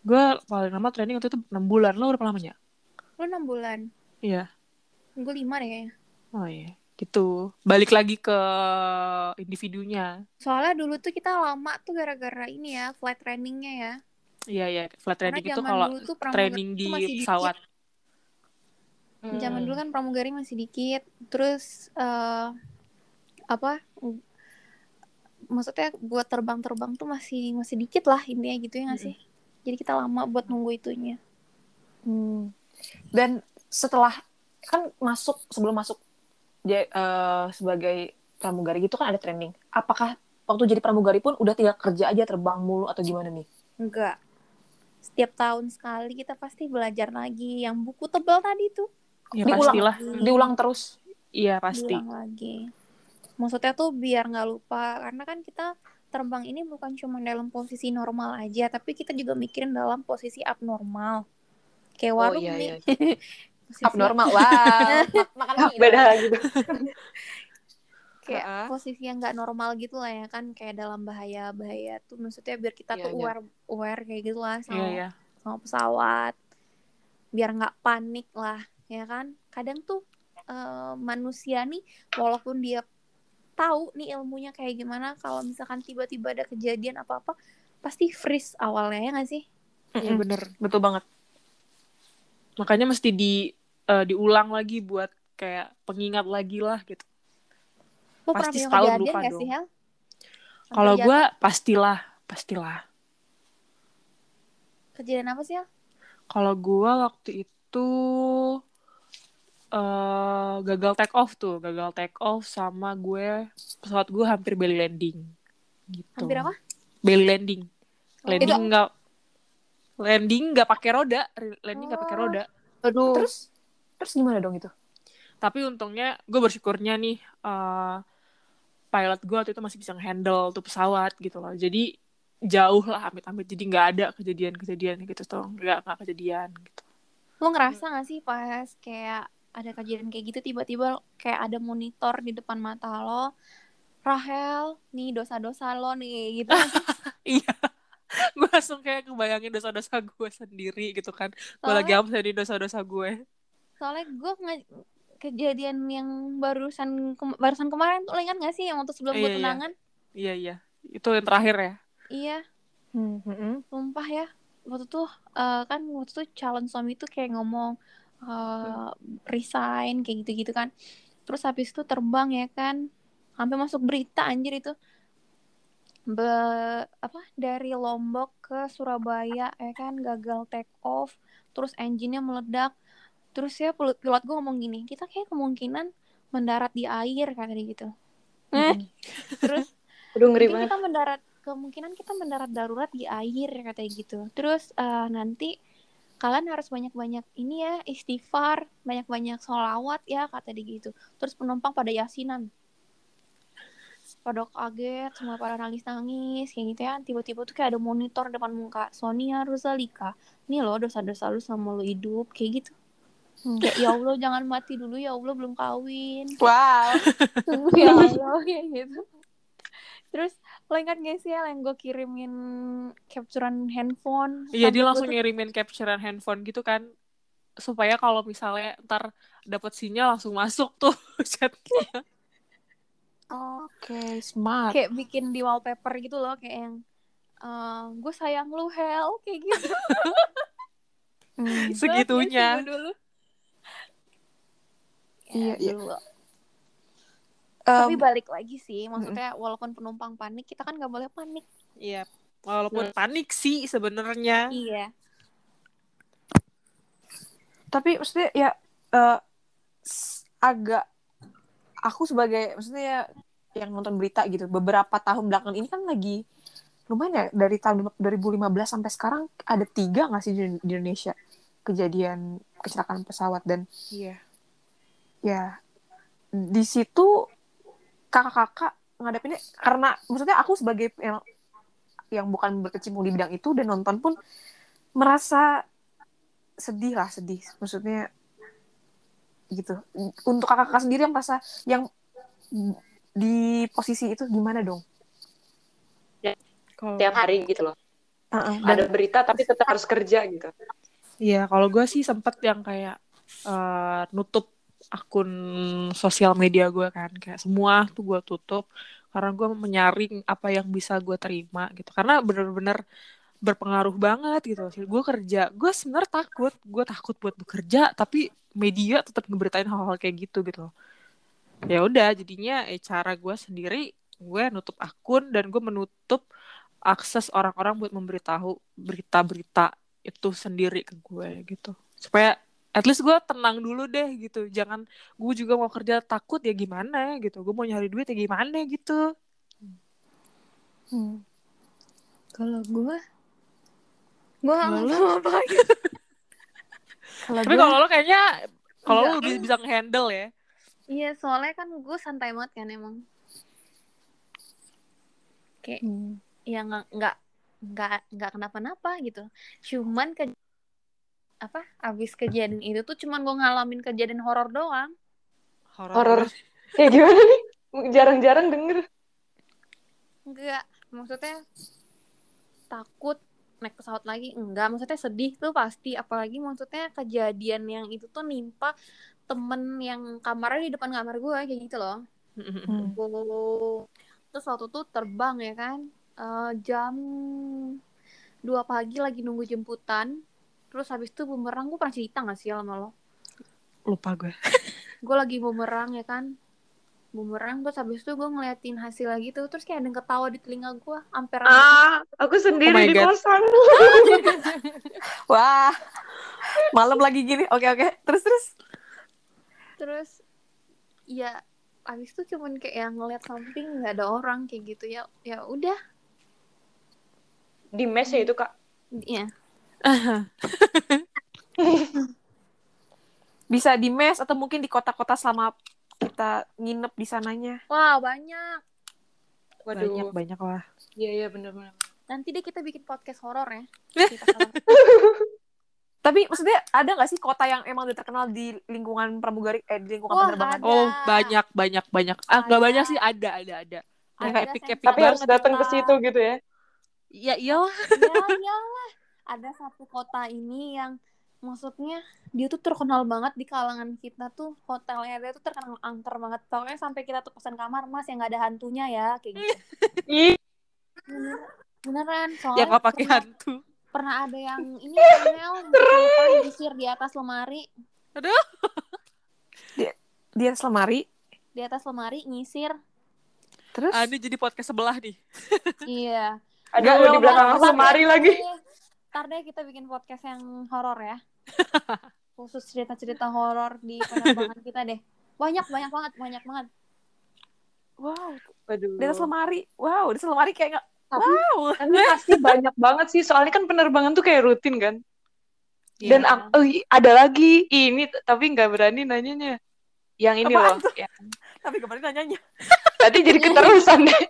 gue paling lama training waktu itu 6 bulan. Lo berapa lamanya? Lu 6 bulan. Iya. Gue 5 deh kayaknya. Oh iya, gitu. Balik lagi ke individunya. Soalnya dulu tuh kita lama tuh gara-gara ini ya, flight trainingnya ya. Iya ya, flight Karena training itu zaman kalau training di dikit. pesawat. Zaman Hmm. dulu kan pramugari masih dikit. Terus eh apa? Maksudnya buat terbang-terbang tuh masih masih dikit lah intinya gitu ya nggak sih? Jadi kita lama buat nunggu itunya. Hmm. Dan setelah kan masuk sebelum masuk dia eh, sebagai pramugari gitu kan ada training. Apakah waktu jadi pramugari pun udah tinggal kerja aja terbang mulu atau gimana nih? Enggak. Setiap tahun sekali kita pasti belajar lagi yang buku tebal tadi tuh. Ya Diulang. pastilah. Diulang terus. Iya pasti. Diulang lagi. Maksudnya tuh biar nggak lupa karena kan kita terbang ini bukan cuma dalam posisi normal aja, tapi kita juga mikirin dalam posisi abnormal. Kayak Oh, warung iya, nih. iya. <laughs> Posisi Abnormal. Wow. <laughs> Ma- makan mie. Beda gitu. <laughs> kayak Heeh. posisi yang nggak normal gitu lah ya kan kayak dalam bahaya bahaya tuh maksudnya biar kita Iya, tuh iya. aware aware kayak gitu lah sama Iya ya. sama pesawat biar nggak panik lah ya kan kadang tuh eh, manusia nih walaupun dia tahu nih ilmunya kayak gimana kalau misalkan tiba-tiba ada kejadian apa apa pasti freeze awalnya ya nggak sih Iya Mm-mm. bener. Betul banget. Makanya mesti di eh, diulang lagi buat kayak pengingat lagi lah gitu. lo Pasti setahun lupa dong. Kalau gue pastilah, pastilah. kejadian apa sih Hel Kalau gue waktu itu eh gagal take off tuh, gagal take off sama gue pesawat gue hampir belly landing. Gitu. hampir apa Belly landing. Oh. Landing nggak landing nggak pakai roda, landing nggak pakai Oh. roda. Aduh. Terus terus gimana dong itu? Tapi untungnya gue bersyukurnya nih eh, pilot gue waktu itu masih bisa handle tuh pesawat gitu loh. Jadi jauh lah amit-amit. Jadi nggak ada kejadian-kejadian gitu tuh. Nggak nggak kejadian gitu. lo ngerasa nggak sih pas kayak ada kejadian kayak gitu tiba-tiba kayak ada monitor di depan mata lo Rahel nih dosa-dosa lo nih gitu <laughs> Iya. gue langsung kayak kebayangin dosa-dosa gue sendiri gitu kan. Gue lagi apa di dosa-dosa gue. Soalnya gue nge- kejadian yang barusan kem- barusan kemarin tuh lo ingat gak sih yang waktu sebelum Iya, gue iya. tunangan? Iya iya. Itu yang terakhir ya. iya. Hmm, hmm, sumpah ya. Waktu tuh eh, kan waktu tuh calon suami tuh kayak ngomong eh, resign kayak gitu-gitu kan. Terus habis itu terbang ya kan. Sampai masuk berita anjir itu. Be- apa dari Lombok ke Surabaya ya kan gagal take off. Terus engine-nya meledak terus ya pilot, pilot gue ngomong gini kita kayak kemungkinan mendarat di air kata dia gitu. Hmm. terus ngeri banget. kita mendarat kemungkinan kita mendarat darurat di air katanya gitu. Terus eh, nanti kalian harus banyak-banyak ini ya istighfar banyak-banyak sholawat ya kata dia gitu. Terus penumpang pada yasinan. Pada kaget semua pada nangis-nangis kayak gitu ya. Tiba-tiba tuh kayak ada monitor depan muka Sonia Rosalika ini loh dosa-dosa lu sama lu hidup kayak gitu kayak ya Allah jangan mati dulu ya Allah belum kawin Wow. <laughs> ya Allah ya gitu terus lo ingat gak sih yang gue kirimin capturean handphone Iya dia langsung tuh- ngirimin capturean handphone gitu kan supaya kalau misalnya ntar dapat sinyal langsung masuk tuh <laughs> chatnya. Oke, smart. kayak bikin di wallpaper gitu loh kayak yang gue sayang lu Hel kayak gitu <laughs> Hmm, Segitunya. Dulu Iya, iya. dulu. em, tapi balik lagi sih maksudnya walaupun penumpang panik kita kan nggak boleh panik Iya. Walaupun panik sih sebenarnya. iya tapi maksudnya ya eh, s- agak aku sebagai maksudnya ya yang nonton berita gitu beberapa tahun belakangan ini kan lagi lumayan ya dari tahun 2015 sampai sekarang ada tiga nggak sih di, di Indonesia kejadian kecelakaan pesawat dan Iya. Ya. Di situ kakak-kakak ngadepinnya karena maksudnya aku sebagai yang yang bukan berkecimpung di bidang itu dan nonton pun merasa sedih lah sedih. Maksudnya gitu. Untuk kakak-kakak sendiri yang merasa yang di posisi itu gimana dong? Kalau tiap hari gitu loh. Uh-uh, ada dan berita tapi tetap harus kerja gitu. Iya, kalau gue sih sempet yang kayak eh, nutup akun sosial media gue kan, kayak semua tuh gue tutup karena gue menyaring apa yang bisa gue terima gitu. Karena bener-bener berpengaruh banget gitu. Gue kerja, gue sebenarnya takut, gue takut buat bekerja, tapi media tetap ngeberitain hal-hal kayak gitu gitu. Ya udah, jadinya eh, cara gue sendiri, gue nutup akun dan gue menutup akses orang-orang buat memberitahu berita-berita itu sendiri ke gue gitu supaya at least gue tenang dulu deh gitu jangan gue juga mau kerja takut ya gimana gitu gue mau nyari duit ya gimana gitu Hmm. Kalau gue, gue nggak tahu apa <laughs> kalau tapi kalau lo kayaknya kalau lo lebih bisa ngehandle ya Iya, soalnya kan gue santai banget kan emang. Kayak Hmm. ya nggak nggak nggak nggak kenapa-napa gitu. Cuman ke apa? Abis kejadian itu tuh cuman gue ngalamin kejadian horor doang. horor kayak gimana nih jarang-jarang denger Enggak, maksudnya takut naik pesawat lagi enggak maksudnya sedih tuh pasti apalagi maksudnya kejadian yang itu tuh nimpa temen yang kamarnya di depan kamar gue kayak gitu loh Hmm. Terus waktu itu terbang ya kan Eh, jam 2 pagi lagi nunggu jemputan. Terus habis itu bumerang gue pernah cerita gak sih sama lo? lupa gue <laughs> Gue lagi bumerang ya kan. Bumerang terus habis itu gue ngeliatin hasilnya gitu. Terus kayak ada yang ketawa di telinga gue. Amper ah aku sendiri Oh di God. kosan <laughs> wah malam lagi gini oke oke terus terus Terus ya habis itu cuman kayak yang ngeliat samping nggak ada orang kayak gitu ya ya udah di mes ya itu kak ya <laughs> bisa di mes atau mungkin di kota-kota selama kita nginep di sananya. Wah banyak. Banyak waduh. Banyak lah. Iya iya bener-bener nanti deh kita bikin podcast horor ya. Eh. <laughs> Tapi maksudnya ada nggak sih kota yang emang udah terkenal di lingkungan pramugari eh di lingkungan Wah, penerbangan? ada. oh banyak banyak banyak. Ah nggak banyak sih ada ada ada. Yang Ada, epic epic tapi harus datang ke situ gitu ya. Ya iyalah. Ya iyalah ada satu kota ini yang maksudnya dia tuh terkenal banget di kalangan kita tuh hotelnya dia tuh terkenal angker banget. Pokoknya sampai kita tuh pesan kamar mas yang nggak ada hantunya ya kayak gitu. <laughs> Bener- beneran soalnya yang nggak pakai pernah, hantu. pernah ada yang ini Mel disir di atas lemari. Di atas lemari? Di atas lemari ngisir terus? Ah, ini jadi podcast sebelah nih. Iya. Aduh Nggak, di belakang lemari lagi. Ntar deh kita bikin podcast yang horor ya. <laughs> Khusus cerita-cerita horor di penerbangan <laughs> kita deh. Banyak, banyak banget, banyak banget. wow. Waduh. Di atas lemari. Wow di atas lemari kayak nggak Tapi- wow. Tapi <laughs> pasti banyak banget sih. Soalnya kan penerbangan tuh kayak rutin kan. Dan Iya. ak- oh, ada lagi. Ini tapi nggak berani nanyanya. Yang ini Apaan loh yang tapi kemarin nanyanya. Tadi jadi keterusan deh.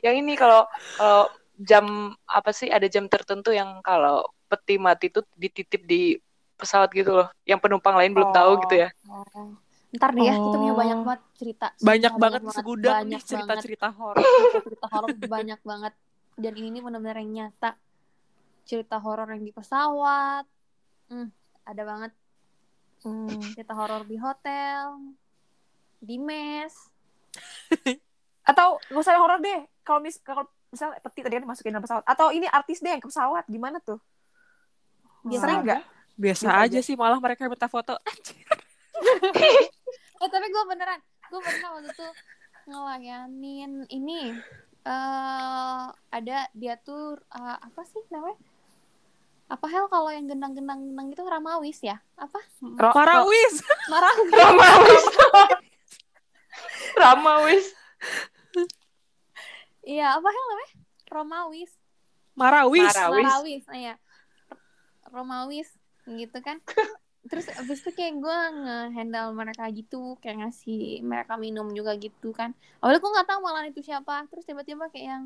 Yang ini kalau kalau jam apa sih ada jam tertentu yang kalau peti mati tuh dititip di pesawat gitu loh yang penumpang lain belum tahu gitu ya Oh. Ntar deh ya, kita punya Oh. banyak banget cerita. banyak Sumpah, banget segudang nih banyak cerita banget. cerita horor <laughs> cerita horor banyak banget. Dan ini benar-benar yang nyata. Cerita horor yang di pesawat. Hmm, ada banget. Hmm. Cerita horor di hotel. Di mes. <laughs> atau nggak usah horor deh kalau mis kalau misal peti tadi kan dimasukin dalam pesawat. Atau ini artis deh yang ke pesawat gimana tuh? Biasa sering nggak? Biasa Bisa aja sih malah mereka minta foto. <laughs> Eh tapi gue beneran, gue pernah waktu itu ngelayanin ini eh ada dia tuh eh, apa sih namanya? Apa hal kalau yang gendang-gendang gitu ramawis ya? Apa? Ro- Parawis Marawis. <laughs> Ramawis Ramawis Iya, apa hal namanya? Romawis. Marawis Marawis. Marawis, nah, ya. Romawis gitu kan. <laughs> Terus abis itu kayak gue nge-handle mereka gitu, kayak ngasih mereka minum juga gitu kan. Awalnya gue nggak tahu malah itu siapa. Terus tiba-tiba kayak yang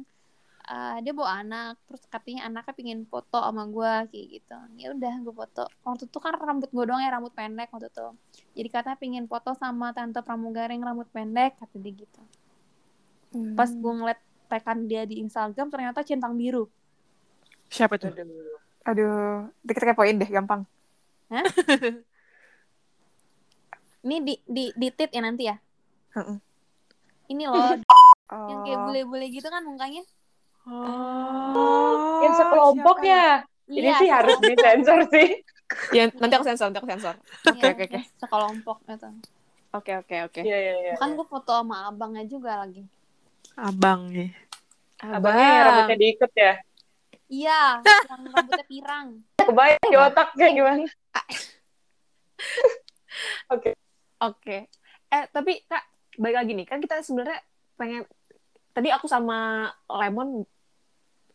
eh, dia bawa anak terus katanya anaknya pingin foto sama gue kayak gitu ya udah gue foto waktu itu kan rambut gue doang ya rambut pendek waktu itu jadi katanya pingin foto sama tante pramugari yang rambut pendek kata dia gitu pas gue ngeliat tekan dia di Instagram ternyata centang biru Siapa tuh? Aduh. Aduh, kita kepoin deh gampang. <laughs> ini di di di tit ya nanti ya Heeh. ini loh Oh. <laughs> yang kayak bule-bule gitu kan mukanya Oh, Yang sekelompok ya. Ini Iya, sih harus disensor <laughs> sih. Ya, nanti aku sensor, nanti aku sensor. Iya, oke, oke. sekelompok gitu Oke, oke, oke. Iya, iya, iya. kan gue foto sama abangnya juga lagi Abang nih. Abangnya yang rambutnya diikat ya. iya yang rambutnya pirang <laughs> Kebayang di otak kayak gimana. <laughs> Oke. Oke. Eh, tapi Kak, balik lagi nih. Kan kita sebenarnya pengen tadi aku sama Lemon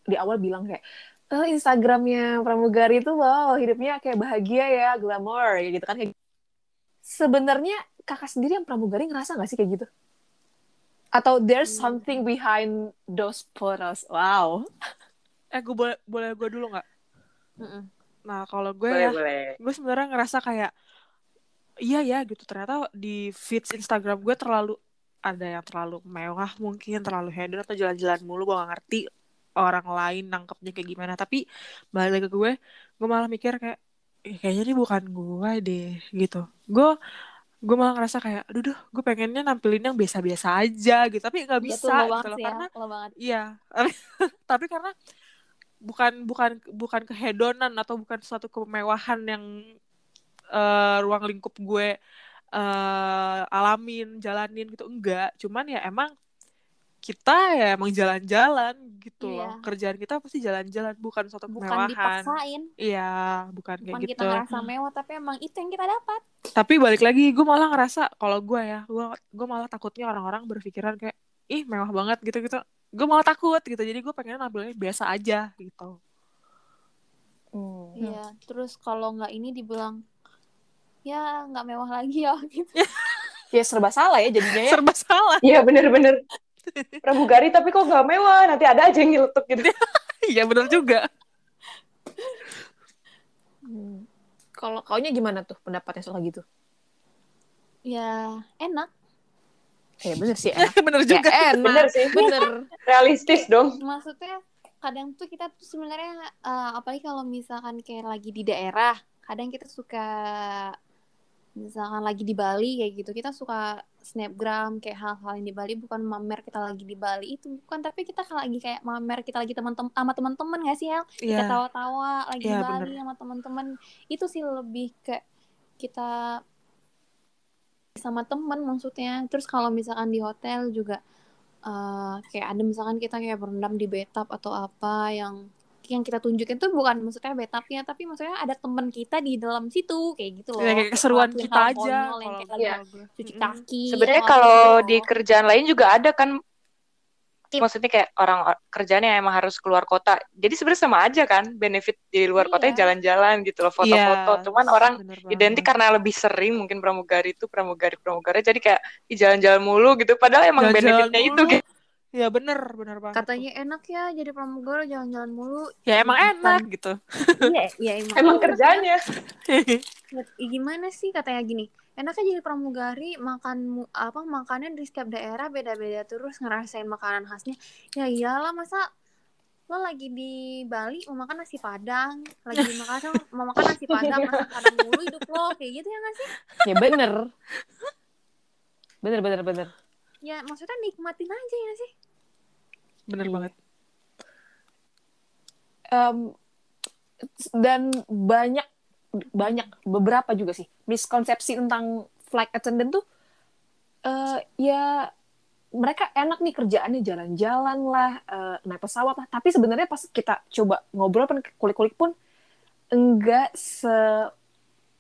di awal bilang kayak eh, Instagramnya pramugari itu wow hidupnya kayak bahagia ya glamour ya gitu kan Kayak- sebenarnya kakak sendiri yang pramugari ngerasa nggak sih kayak gitu atau there's Hmm. something behind those photos wow Eh, gue boleh boleh gue dulu nggak? Nah, kalau gue Boleh, ya, boleh. gue sebenarnya ngerasa kayak iya ya gitu. Ternyata di feeds Instagram gue terlalu ada yang terlalu mewah mungkin terlalu hedon atau jalan-jalan mulu gue gak ngerti orang lain nangkepnya kayak gimana tapi balik lagi ke gue gue malah mikir kayak "Ih, kayaknya ini bukan gue deh gitu gue gue malah ngerasa kayak aduh duh gue pengennya nampilin yang biasa-biasa aja gitu tapi nggak Ya, bisa lo gitu loh ya, karena. Iya, <laughs> tapi karena bukan bukan bukan kehedonan atau bukan suatu kemewahan yang eh, ruang lingkup gue eh, alamin, jalanin gitu enggak. Cuman ya emang kita ya emang jalan-jalan gitu Iya. loh. Kerjaan kita pasti jalan-jalan, bukan suatu bukan kemewahan. dipaksain Iya, bukan kayak bukan gitu. kita ngerasa mewah tapi emang itu yang kita dapat Tapi balik lagi, gue malah ngerasa kalau gue ya, gue gue malah takutnya orang-orang berpikiran kayak ih mewah banget gitu-gitu. Gue malah takut gitu. Jadi gue pengen nampilnya biasa aja gitu. Hmm. Iya, terus kalau nggak ini dibilang ya nggak mewah lagi ya <laughs> gitu. ya serba salah ya jadinya ya Serba salah. Iya, bener-bener. Pramugari tapi kok gak mewah. Nanti ada aja yang nyeletuk gitu. <laughs> Iya bener juga. Hmm. kalau kaunya gimana tuh pendapatnya soal gitu Ya enak. ya bener sih enak <laughs> bener ya, juga. enak Bener sih. bener <laughs> Realistis dong. Maksudnya kadang tuh kita tuh sebenarnya eh, apalagi kalau misalkan kayak lagi di daerah, kadang kita suka misalkan lagi di Bali kayak gitu, kita suka snapgram kayak hal-hal yang di Bali bukan mamer kita lagi di Bali itu bukan tapi kita lagi kayak mamer kita lagi teman-teman sama teman-teman nggak sih Hel? Kita Iya. tawa-tawa lagi Iya, di Bali bener. sama teman-teman itu sih lebih ke kita sama temen maksudnya terus kalau misalkan di hotel juga eh, kayak ada misalkan kita kayak berendam di bathtub atau apa yang yang kita tunjukin tuh bukan maksudnya bathtubnya tapi maksudnya ada temen kita di dalam situ kayak gitu loh Ya, kayak keseruan kita aja. yang kalau kayak Iya. cuci kaki Sebenarnya kalau gitu di kerjaan lain juga ada kan Tip. maksudnya kayak orang kerjaan yang emang harus keluar kota. Jadi sebenarnya sama aja kan benefit di luar kota Iya. jalan-jalan gitu loh, foto-foto. Iya, Cuman orang bener identik banget. karena lebih sering mungkin pramugari itu pramugari-pramugari jadi kayak di jalan-jalan mulu gitu. Padahal emang Jalan-jalan benefitnya itu mulu. gitu. Ya bener, bener banget. katanya enak ya jadi pramugari jalan-jalan mulu Ya emang Bukan. enak gitu. iya iya <laughs> emang Emang kerjanya. Ya, gimana sih katanya gini enaknya jadi pramugari makan apa makanan di setiap daerah beda-beda terus ngerasain makanan khasnya ya iyalah masa lo lagi di Bali mau makan nasi padang lagi <laughs> di Makassar mau makan nasi padang nasi padang mulu hidup lo kayak gitu ya nggak sih ya bener bener bener bener ya maksudnya nikmatin aja ya sih Bener Iya. banget. Em, dan banyak banyak beberapa juga sih miskonsepsi tentang flight attendant tuh eh ya mereka enak nih kerjaannya jalan-jalan lah eh, naik pesawat lah tapi sebenarnya pas kita coba ngobrol pun kulik-kulik pun enggak se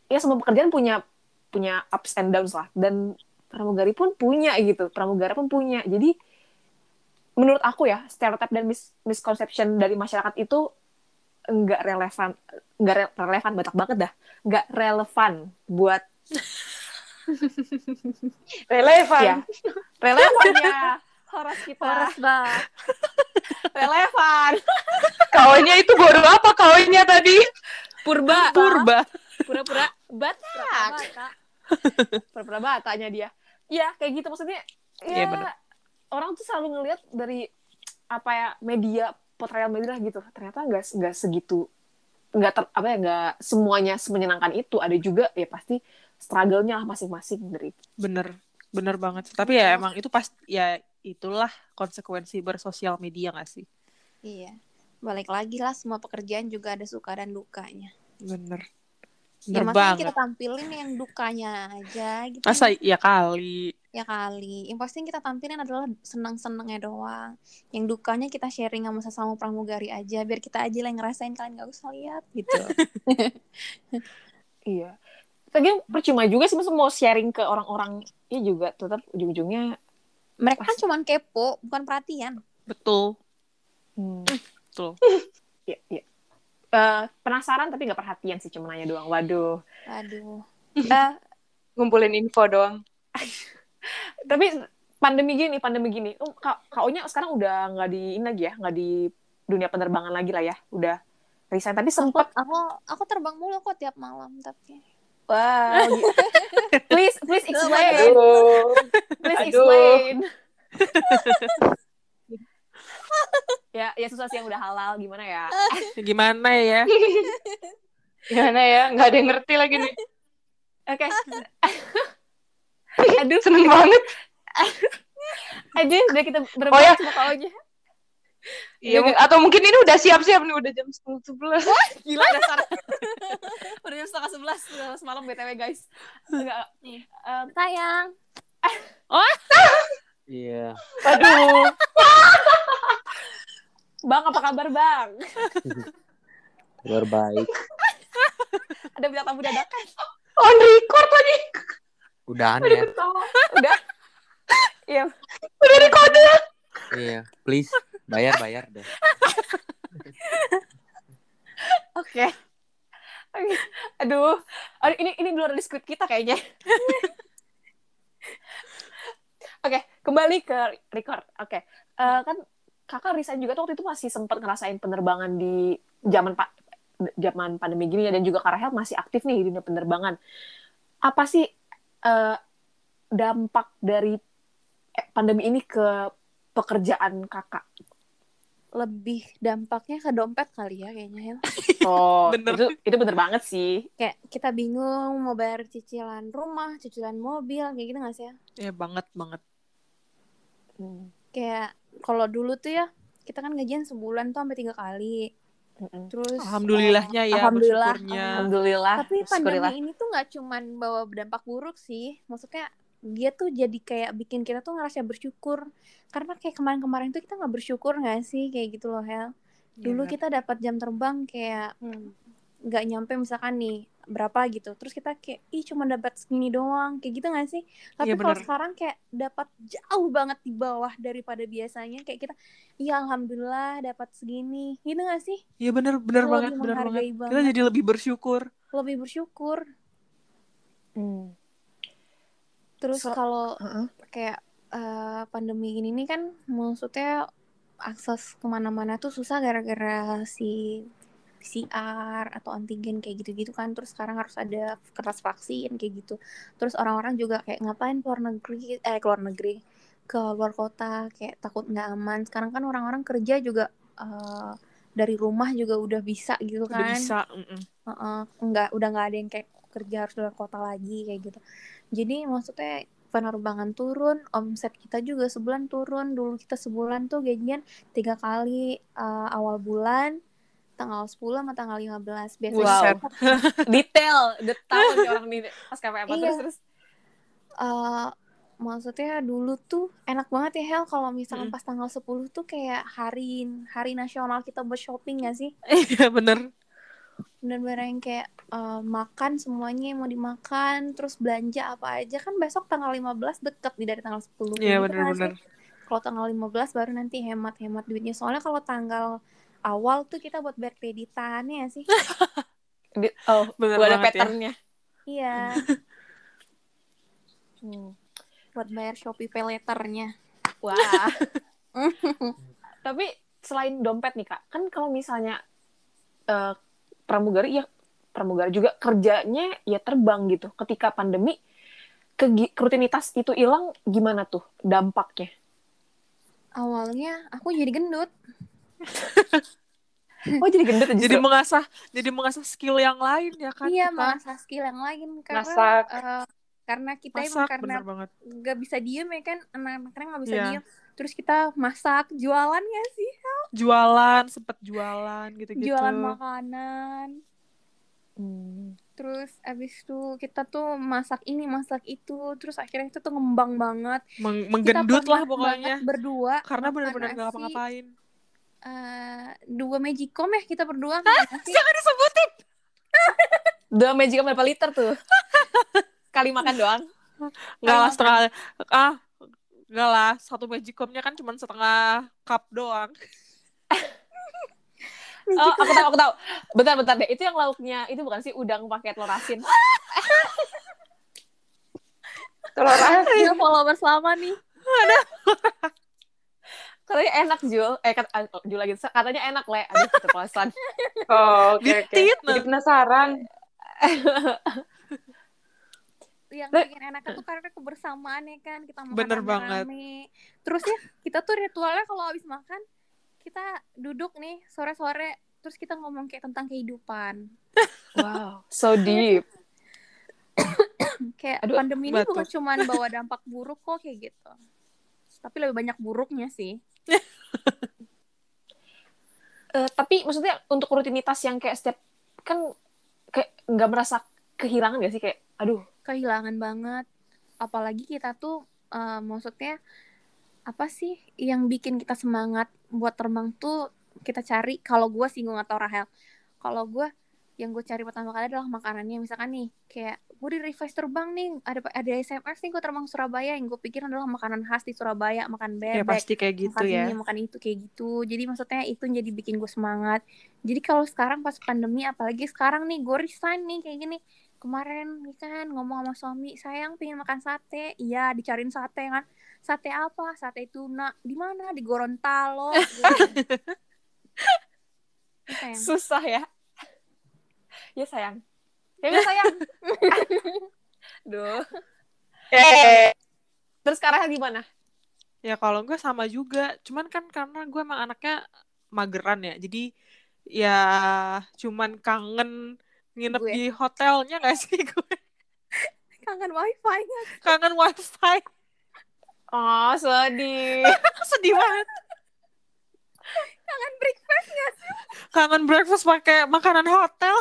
ya semua pekerjaan punya punya ups and downs lah dan pramugari pun punya gitu pramugara pun punya jadi menurut aku ya stereotip dan mis misconception dari masyarakat itu enggak relevan enggak re- relevan batak banget dah enggak relevan buat <laughs> Relevan. ya relevan ya <laughs> horas kita Horas <laughs> relevan Kaonya itu baru apa kaonya tadi? Purba. Purba. Pura-pura Batak. Pura-pura Bataknya dia. Iya, kayak gitu maksudnya. Ya, Iya, bener. Orang tuh selalu ngelihat dari apa ya media portrayal media lah gitu. Ternyata nggak nggak segitu nggak ter, apa ya nggak semuanya semenyenangkan itu. Ada juga ya pasti struggle-nya lah masing-masing dari Bener. Bener banget. Tapi ya emang itu pas ya itulah konsekuensi bersosial media gak sih? Iya. Balik lagi lah semua pekerjaan juga ada suka dan dukanya. Bener. Ya Bener banget. kita tampilin yang dukanya aja gitu. Masa ya kali. Ya kali. Yang pasti yang kita tampilin adalah senang-senangnya doang. Yang dukanya kita sharing sama sesama pramugari aja biar kita aja lah yang ngerasain kalian gak usah lihat gitu. <laughs> Iya. Lagi percuma juga sih mau sharing ke orang-orang ya juga tetap ujung-ujungnya Mereka kan cuma kepo, bukan perhatian. Betul. hmm, <laughs> Betul. ya, ya. Eh, penasaran tapi nggak perhatian sih cuma nanya doang. Waduh. Aduh. <laughs> Eh, Ngumpulin info doang. Tapi pandemi gini, pandemi gini. Oh, Kak, Kak-nya sekarang udah nggak di ini lagi ya, nggak di dunia penerbangan lagi lah ya. Udah resign tapi aku, sempat aku aku terbang mulu kok tiap malam tapi. wow. <laughs> please please explain. Aduh. Please Aduh. explain. <laughs> ya, ya susah sih yang udah halal gimana ya? Ya <laughs> Gimana ya? Gimana ya? Nggak ada yang ngerti lagi nih. Oke. Aduh, Seneng banget. <laughs> aduh, udah kita Oh berbuat ya. sama Kak-nya. Iya, mung- atau mungkin ini udah siap-siap nih, udah jam setengah sebelas. Gila dasar. <laughs> udah jam setengah sebelas udah semalam BTW guys. Enggak. em, Sayang. <laughs> Iya, Aduh. bang apa kabar bang? kabar baik. Ada bintang tamu dadakan. On record lagi. Udahan Udah ya. ketawa. Udah. Iya. Udah di kode. Iya, please bayar bayar deh. Oke. Oke. Aduh. Aduh, ini ini luar dari script kita kayaknya. Oke, kembali ke record. Oke. Eh, kan kakak resign juga tuh waktu itu masih sempat ngerasain penerbangan di zaman pak zaman pandemi gini ya dan juga Kak Rahel masih aktif nih di dunia penerbangan. Apa sih eh, dampak dari eh, pandemi ini ke pekerjaan kakak? Lebih dampaknya ke dompet kali ya kayaknya Hel. <laughs> Oh, <laughs> Bener. itu itu bener banget sih. Kayak kita bingung mau bayar cicilan rumah, cicilan mobil, kayak gitu gak sih ya? Ya banget banget. Hmm. Kayak kalau dulu tuh ya, kita kan gajian sebulan tuh sampai tiga kali. Mm-mm. Terus Alhamdulillahnya eh, ya, alhamdulillah, bersyukurnya. Alhamdulillah. Tapi pandemi ini tuh nggak cuman bawa dampak buruk sih. Maksudnya dia tuh jadi kayak bikin kita tuh ngerasa bersyukur. Karena kayak kemarin-kemarin tuh kita nggak bersyukur nggak sih kayak gitu loh Hel. Dulu Iya, kita dapat jam terbang kayak hmm, nggak nyampe misalkan nih berapa gitu. Terus kita kayak ih cuma dapat segini doang kayak gitu nggak sih? Tapi Iya, kalau sekarang kayak dapat jauh banget di bawah daripada biasanya. Kayak kita iya alhamdulillah dapat segini. Gitu nggak sih? Iya bener bener banget bener banget. menghargai Kita banget. jadi lebih bersyukur. Lebih bersyukur. Hmm. Terus So- kalau Heeh. kayak eh, pandemi ini nih kan maksudnya akses ke mana-mana tuh susah gara-gara si PCR atau antigen kayak gitu-gitu kan. Terus sekarang harus ada kertas vaksin kayak gitu. Terus orang-orang juga kayak ngapain keluar negeri? Eh keluar negeri. Ke luar kota kayak takut nggak aman. Sekarang kan orang-orang kerja juga eh, dari rumah juga udah bisa gitu Udah kan. bisa. mm-mm. Heeh, nggak udah nggak ada yang kayak kerja harus luar kota lagi kayak gitu. Jadi maksudnya penerbangan turun omset kita juga sebulan turun. Dulu kita sebulan tuh gajian tiga kali eh, awal bulan tanggal 10 sama tanggal 15 biasanya Buset. <laughs> Detail, detail orang nih pas KPM Iya. terus terus. eh, maksudnya dulu tuh enak banget ya Hel kalau misalkan Mm. pas tanggal 10 tuh kayak hari hari nasional kita buat shopping gak sih <laughs> Iya bener. bener-bener yang kayak eh, makan semuanya yang mau dimakan terus belanja apa aja kan besok tanggal 15 deket nih dari tanggal 10 Iya Gitu bener nggak sih? bener. kalau tanggal 15 baru nanti hemat-hemat duitnya soalnya kalau tanggal awal tuh kita buat bayar kreditan ya sih <laughs> Di- oh, Bener ada ya. patternnya. iya Hmm. buat bayar Shopee pay letternya Wah. <laughs> <laughs> Tapi selain dompet nih kak, kan kalau misalnya eh, pramugari ya pramugari juga kerjanya ya terbang gitu. Ketika pandemi, kegi- rutinitas itu hilang, gimana tuh dampaknya? Awalnya aku jadi gendut. <laughs> Oh jadi gendut aja. jadi mengasah jadi mengasah skill yang lain ya kan iya, kita mengasah skill yang lain karena Masak. eh, karena kita emang masak karena bener banget. nggak bisa diem ya kan? Anak-anaknya nggak bisa Iya. diem. Terus kita masak jualan ya sih? Jualan sempet jualan gitu-gitu. Jualan makanan. Hmm. terus abis itu kita tuh masak ini masak itu. Terus akhirnya itu tuh ngembang banget. Meng- Kita menggendut lah pokoknya. banget berdua karena benar-benar nggak ngapa-ngapain eh, dua magicom ya kita berdua nasi. Jangan disebutin. <laughs> Dua magic berapa liter tuh? <laughs> Kali makan doang. nggak lah setengah ah nggak lah satu magicomnya kan cuma setengah cup doang <laughs> Oh, aku tahu, aku tahu. Bentar, bentar deh. Itu yang lauknya, itu bukan sih udang pakai telur asin. Telur asin. Followers lama nih Katanya enak, Jul. Eh, kat, ah, Jul lagi. Katanya enak, Le. Aduh, keceplosan. <laughs> Oh, oke oke. Ditit, Jadi nah. penasaran. <laughs> yang bikin enak tuh karena kebersamaan ya kan kita makan Bener rame-rame. terus ya kita tuh ritualnya kalau habis makan kita duduk nih sore-sore terus kita ngomong kayak tentang kehidupan <laughs> Wow, so deep. <coughs> kayak Aduh, pandemi ini batuk. bukan cuman bawa dampak buruk kok kayak gitu tapi lebih banyak buruknya sih. <laughs> Eh, tapi maksudnya untuk rutinitas yang kayak setiap kan kayak nggak merasa kehilangan gak sih? Kayak aduh. Kehilangan banget. Apalagi kita tuh eh, maksudnya apa sih yang bikin kita semangat buat terbang tuh kita cari. Kalau gue nggak tahu Rahel. Kalau gue yang gue cari pertama kali adalah makanannya. Misalkan nih kayak gue di request terbang nih ada ada SMS nih gue terbang Surabaya. Yang gue pikir adalah makanan khas di Surabaya makan ya bebek pasti kayak gitu makan ya. ini makan itu kayak gitu. Jadi maksudnya itu jadi bikin gue semangat. Jadi kalau sekarang pas pandemi apalagi sekarang nih gue resign nih kayak gini. Kemarin nih kan ngomong sama suami sayang pengen makan sate. Iya dicariin sate kan. Sate apa? Sate tuna. Di mana? Di Gorontalo. <laughs> Iya, sayang. susah ya. ya sayang. Ya udah sayang. <laughs> Duh. Eh, Terus sekarang gimana? ya kalau gue sama juga cuman kan karena gue emang anaknya mageran ya jadi ya cuman kangen nginep Gue. di hotelnya gak sih <laughs> gue kangen wifi nya kangen wifi Oh, sedih. <laughs> sedih banget kangen breakfast kangen breakfast pakai makanan hotel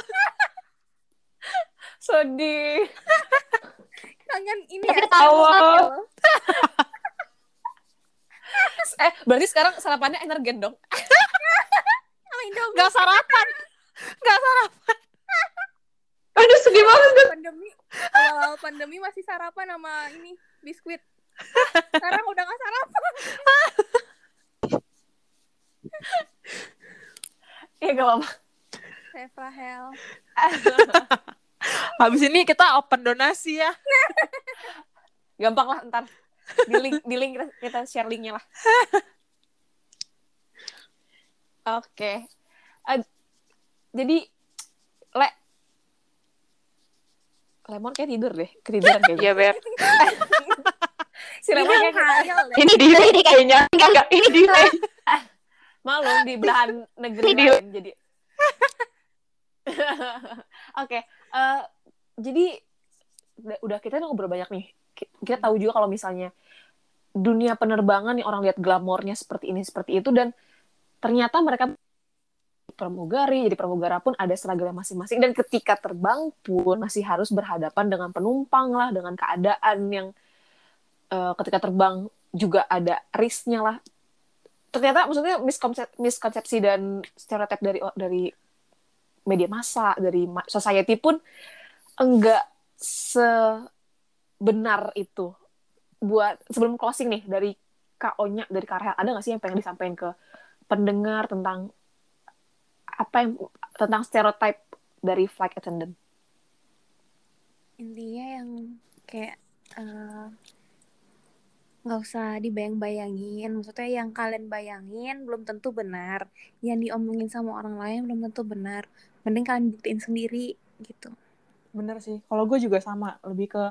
sedih. kangen ini Tapi ya tahu. <laughs> Eh, berarti sekarang sarapannya energen dong. nggak sarapan nggak sarapan aduh sedih banget. pandemi awal pandemi masih sarapan sama ini biskuit sekarang udah gak sarapan Iya, gak apa-apa. Rahel <laughs> habis ini kita open donasi ya <laughs> Gampang lah ntar. Di link, di link kita, share linknya lah. Oke. Eh, jadi, Le, Lemon kayak tidur deh. Ketiduran kayaknya. Iya, Ber. <laughs> si Lemon Ini kayak Rahel deh. Ini delay nih kayaknya. Enggak, enggak. Ini delay. malu di belahan negeri lain jadi <laughs> oke eh, jadi udah- kita ngobrol banyak nih. Ki- kita tahu juga kalau misalnya dunia penerbangan yang orang lihat glamornya seperti ini seperti itu dan ternyata mereka pramugari jadi pramugara pun ada seragamnya masing-masing. Dan ketika terbang pun masih harus berhadapan dengan penumpang lah dengan keadaan yang eh, ketika terbang juga ada risknya lah. Ternyata maksudnya miskonsep- miskonsepsi dan stereotip dari dari media massa dari society pun enggak sebenar itu. Buat sebelum closing nih dari KO-nya dari Karel ada nggak sih yang pengen disampaikan ke pendengar tentang apa yang tentang stereotip dari flight attendant? Intinya yang kayak eh, nggak usah dibayang-bayangin. Maksudnya yang kalian bayangin belum tentu benar. Yang diomongin sama orang lain belum tentu benar mending kalian buktiin sendiri gitu Bener sih. Kalau gue juga sama. Lebih ke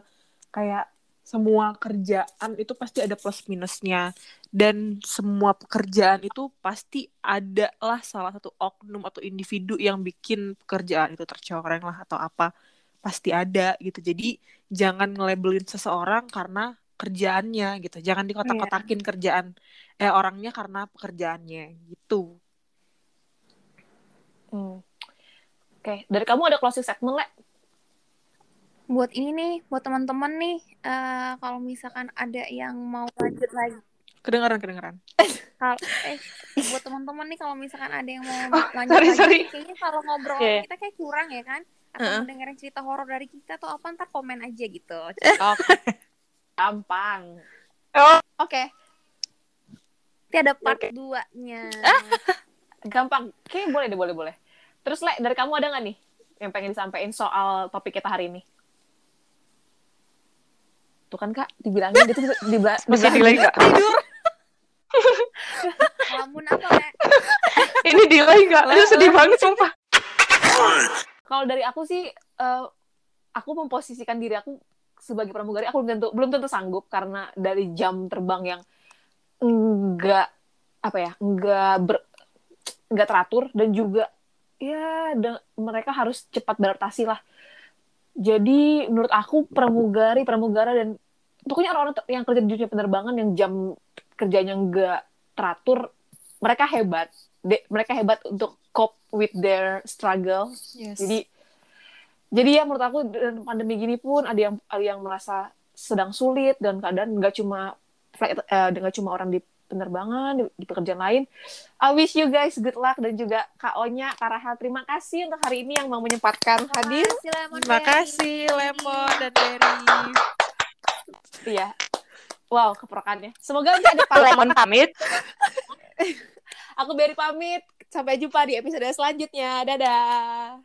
kayak semua kerjaan itu pasti ada plus minusnya. Dan semua pekerjaan itu pasti ada lah salah satu oknum atau individu yang bikin pekerjaan itu tercoreng lah atau apa. Pasti ada gitu. Jadi jangan nge-labelin seseorang karena kerjaannya gitu. Jangan dikotak-kotakin kerjaan eh orangnya karena pekerjaannya gitu. Hmm. Oke, dari kamu ada closing statement, Le? buat ini nih buat teman-teman nih eh kalau misalkan ada yang mau lanjut lagi Kedengaran, kedengaran. kalau eh buat teman-teman nih kalau misalkan ada yang mau Oh, lanjut sorry, lagi sorry. kayaknya kalau ngobrol Iya. kita kayak kurang ya kan atau mau dengerin cerita horor dari kita atau apa ntar komen aja gitu Oke. Gampang. oke nanti ada part 2 nya Gampang. Oke, boleh deh, boleh, boleh. Terus, Le, dari kamu ada nggak nih yang pengen disampaikan soal topik kita hari ini? Tuh kan, Kak, dibilangin gitu, dibla- Masih delay nggak? <laughs> lamun apa ya <laughs> Ini delay nggak? Aduh sedih banget sumpah. Kalau dari aku sih, eh, aku memposisikan diri aku sebagai pramugari, aku belum tentu belum tentu sanggup karena dari jam terbang yang enggak apa ya, enggak ber, enggak teratur dan juga ya mereka harus cepat beradaptasi lah. Jadi menurut aku pramugari, pramugara dan pokoknya orang-orang yang kerja di dunia penerbangan yang jam kerjanya enggak teratur, mereka hebat. De- mereka hebat untuk cope with their struggle Yes. jadi jadi ya menurut aku pandemi gini pun ada yang ada yang merasa sedang sulit dan keadaan nggak cuma flight eh, nggak cuma orang di penerbangan di, di pekerjaan lain. I wish you guys good luck dan juga Kak Onya, Kak Rahel terima kasih untuk hari ini yang mau menyempatkan hadir. Terima kasih Lemon dan Berry. Iya. Wow, keprokannya. Semoga nanti ada <laughs> Lemon pamit. <laughs> Aku Berry pamit. Sampai jumpa di episode selanjutnya. Dadah.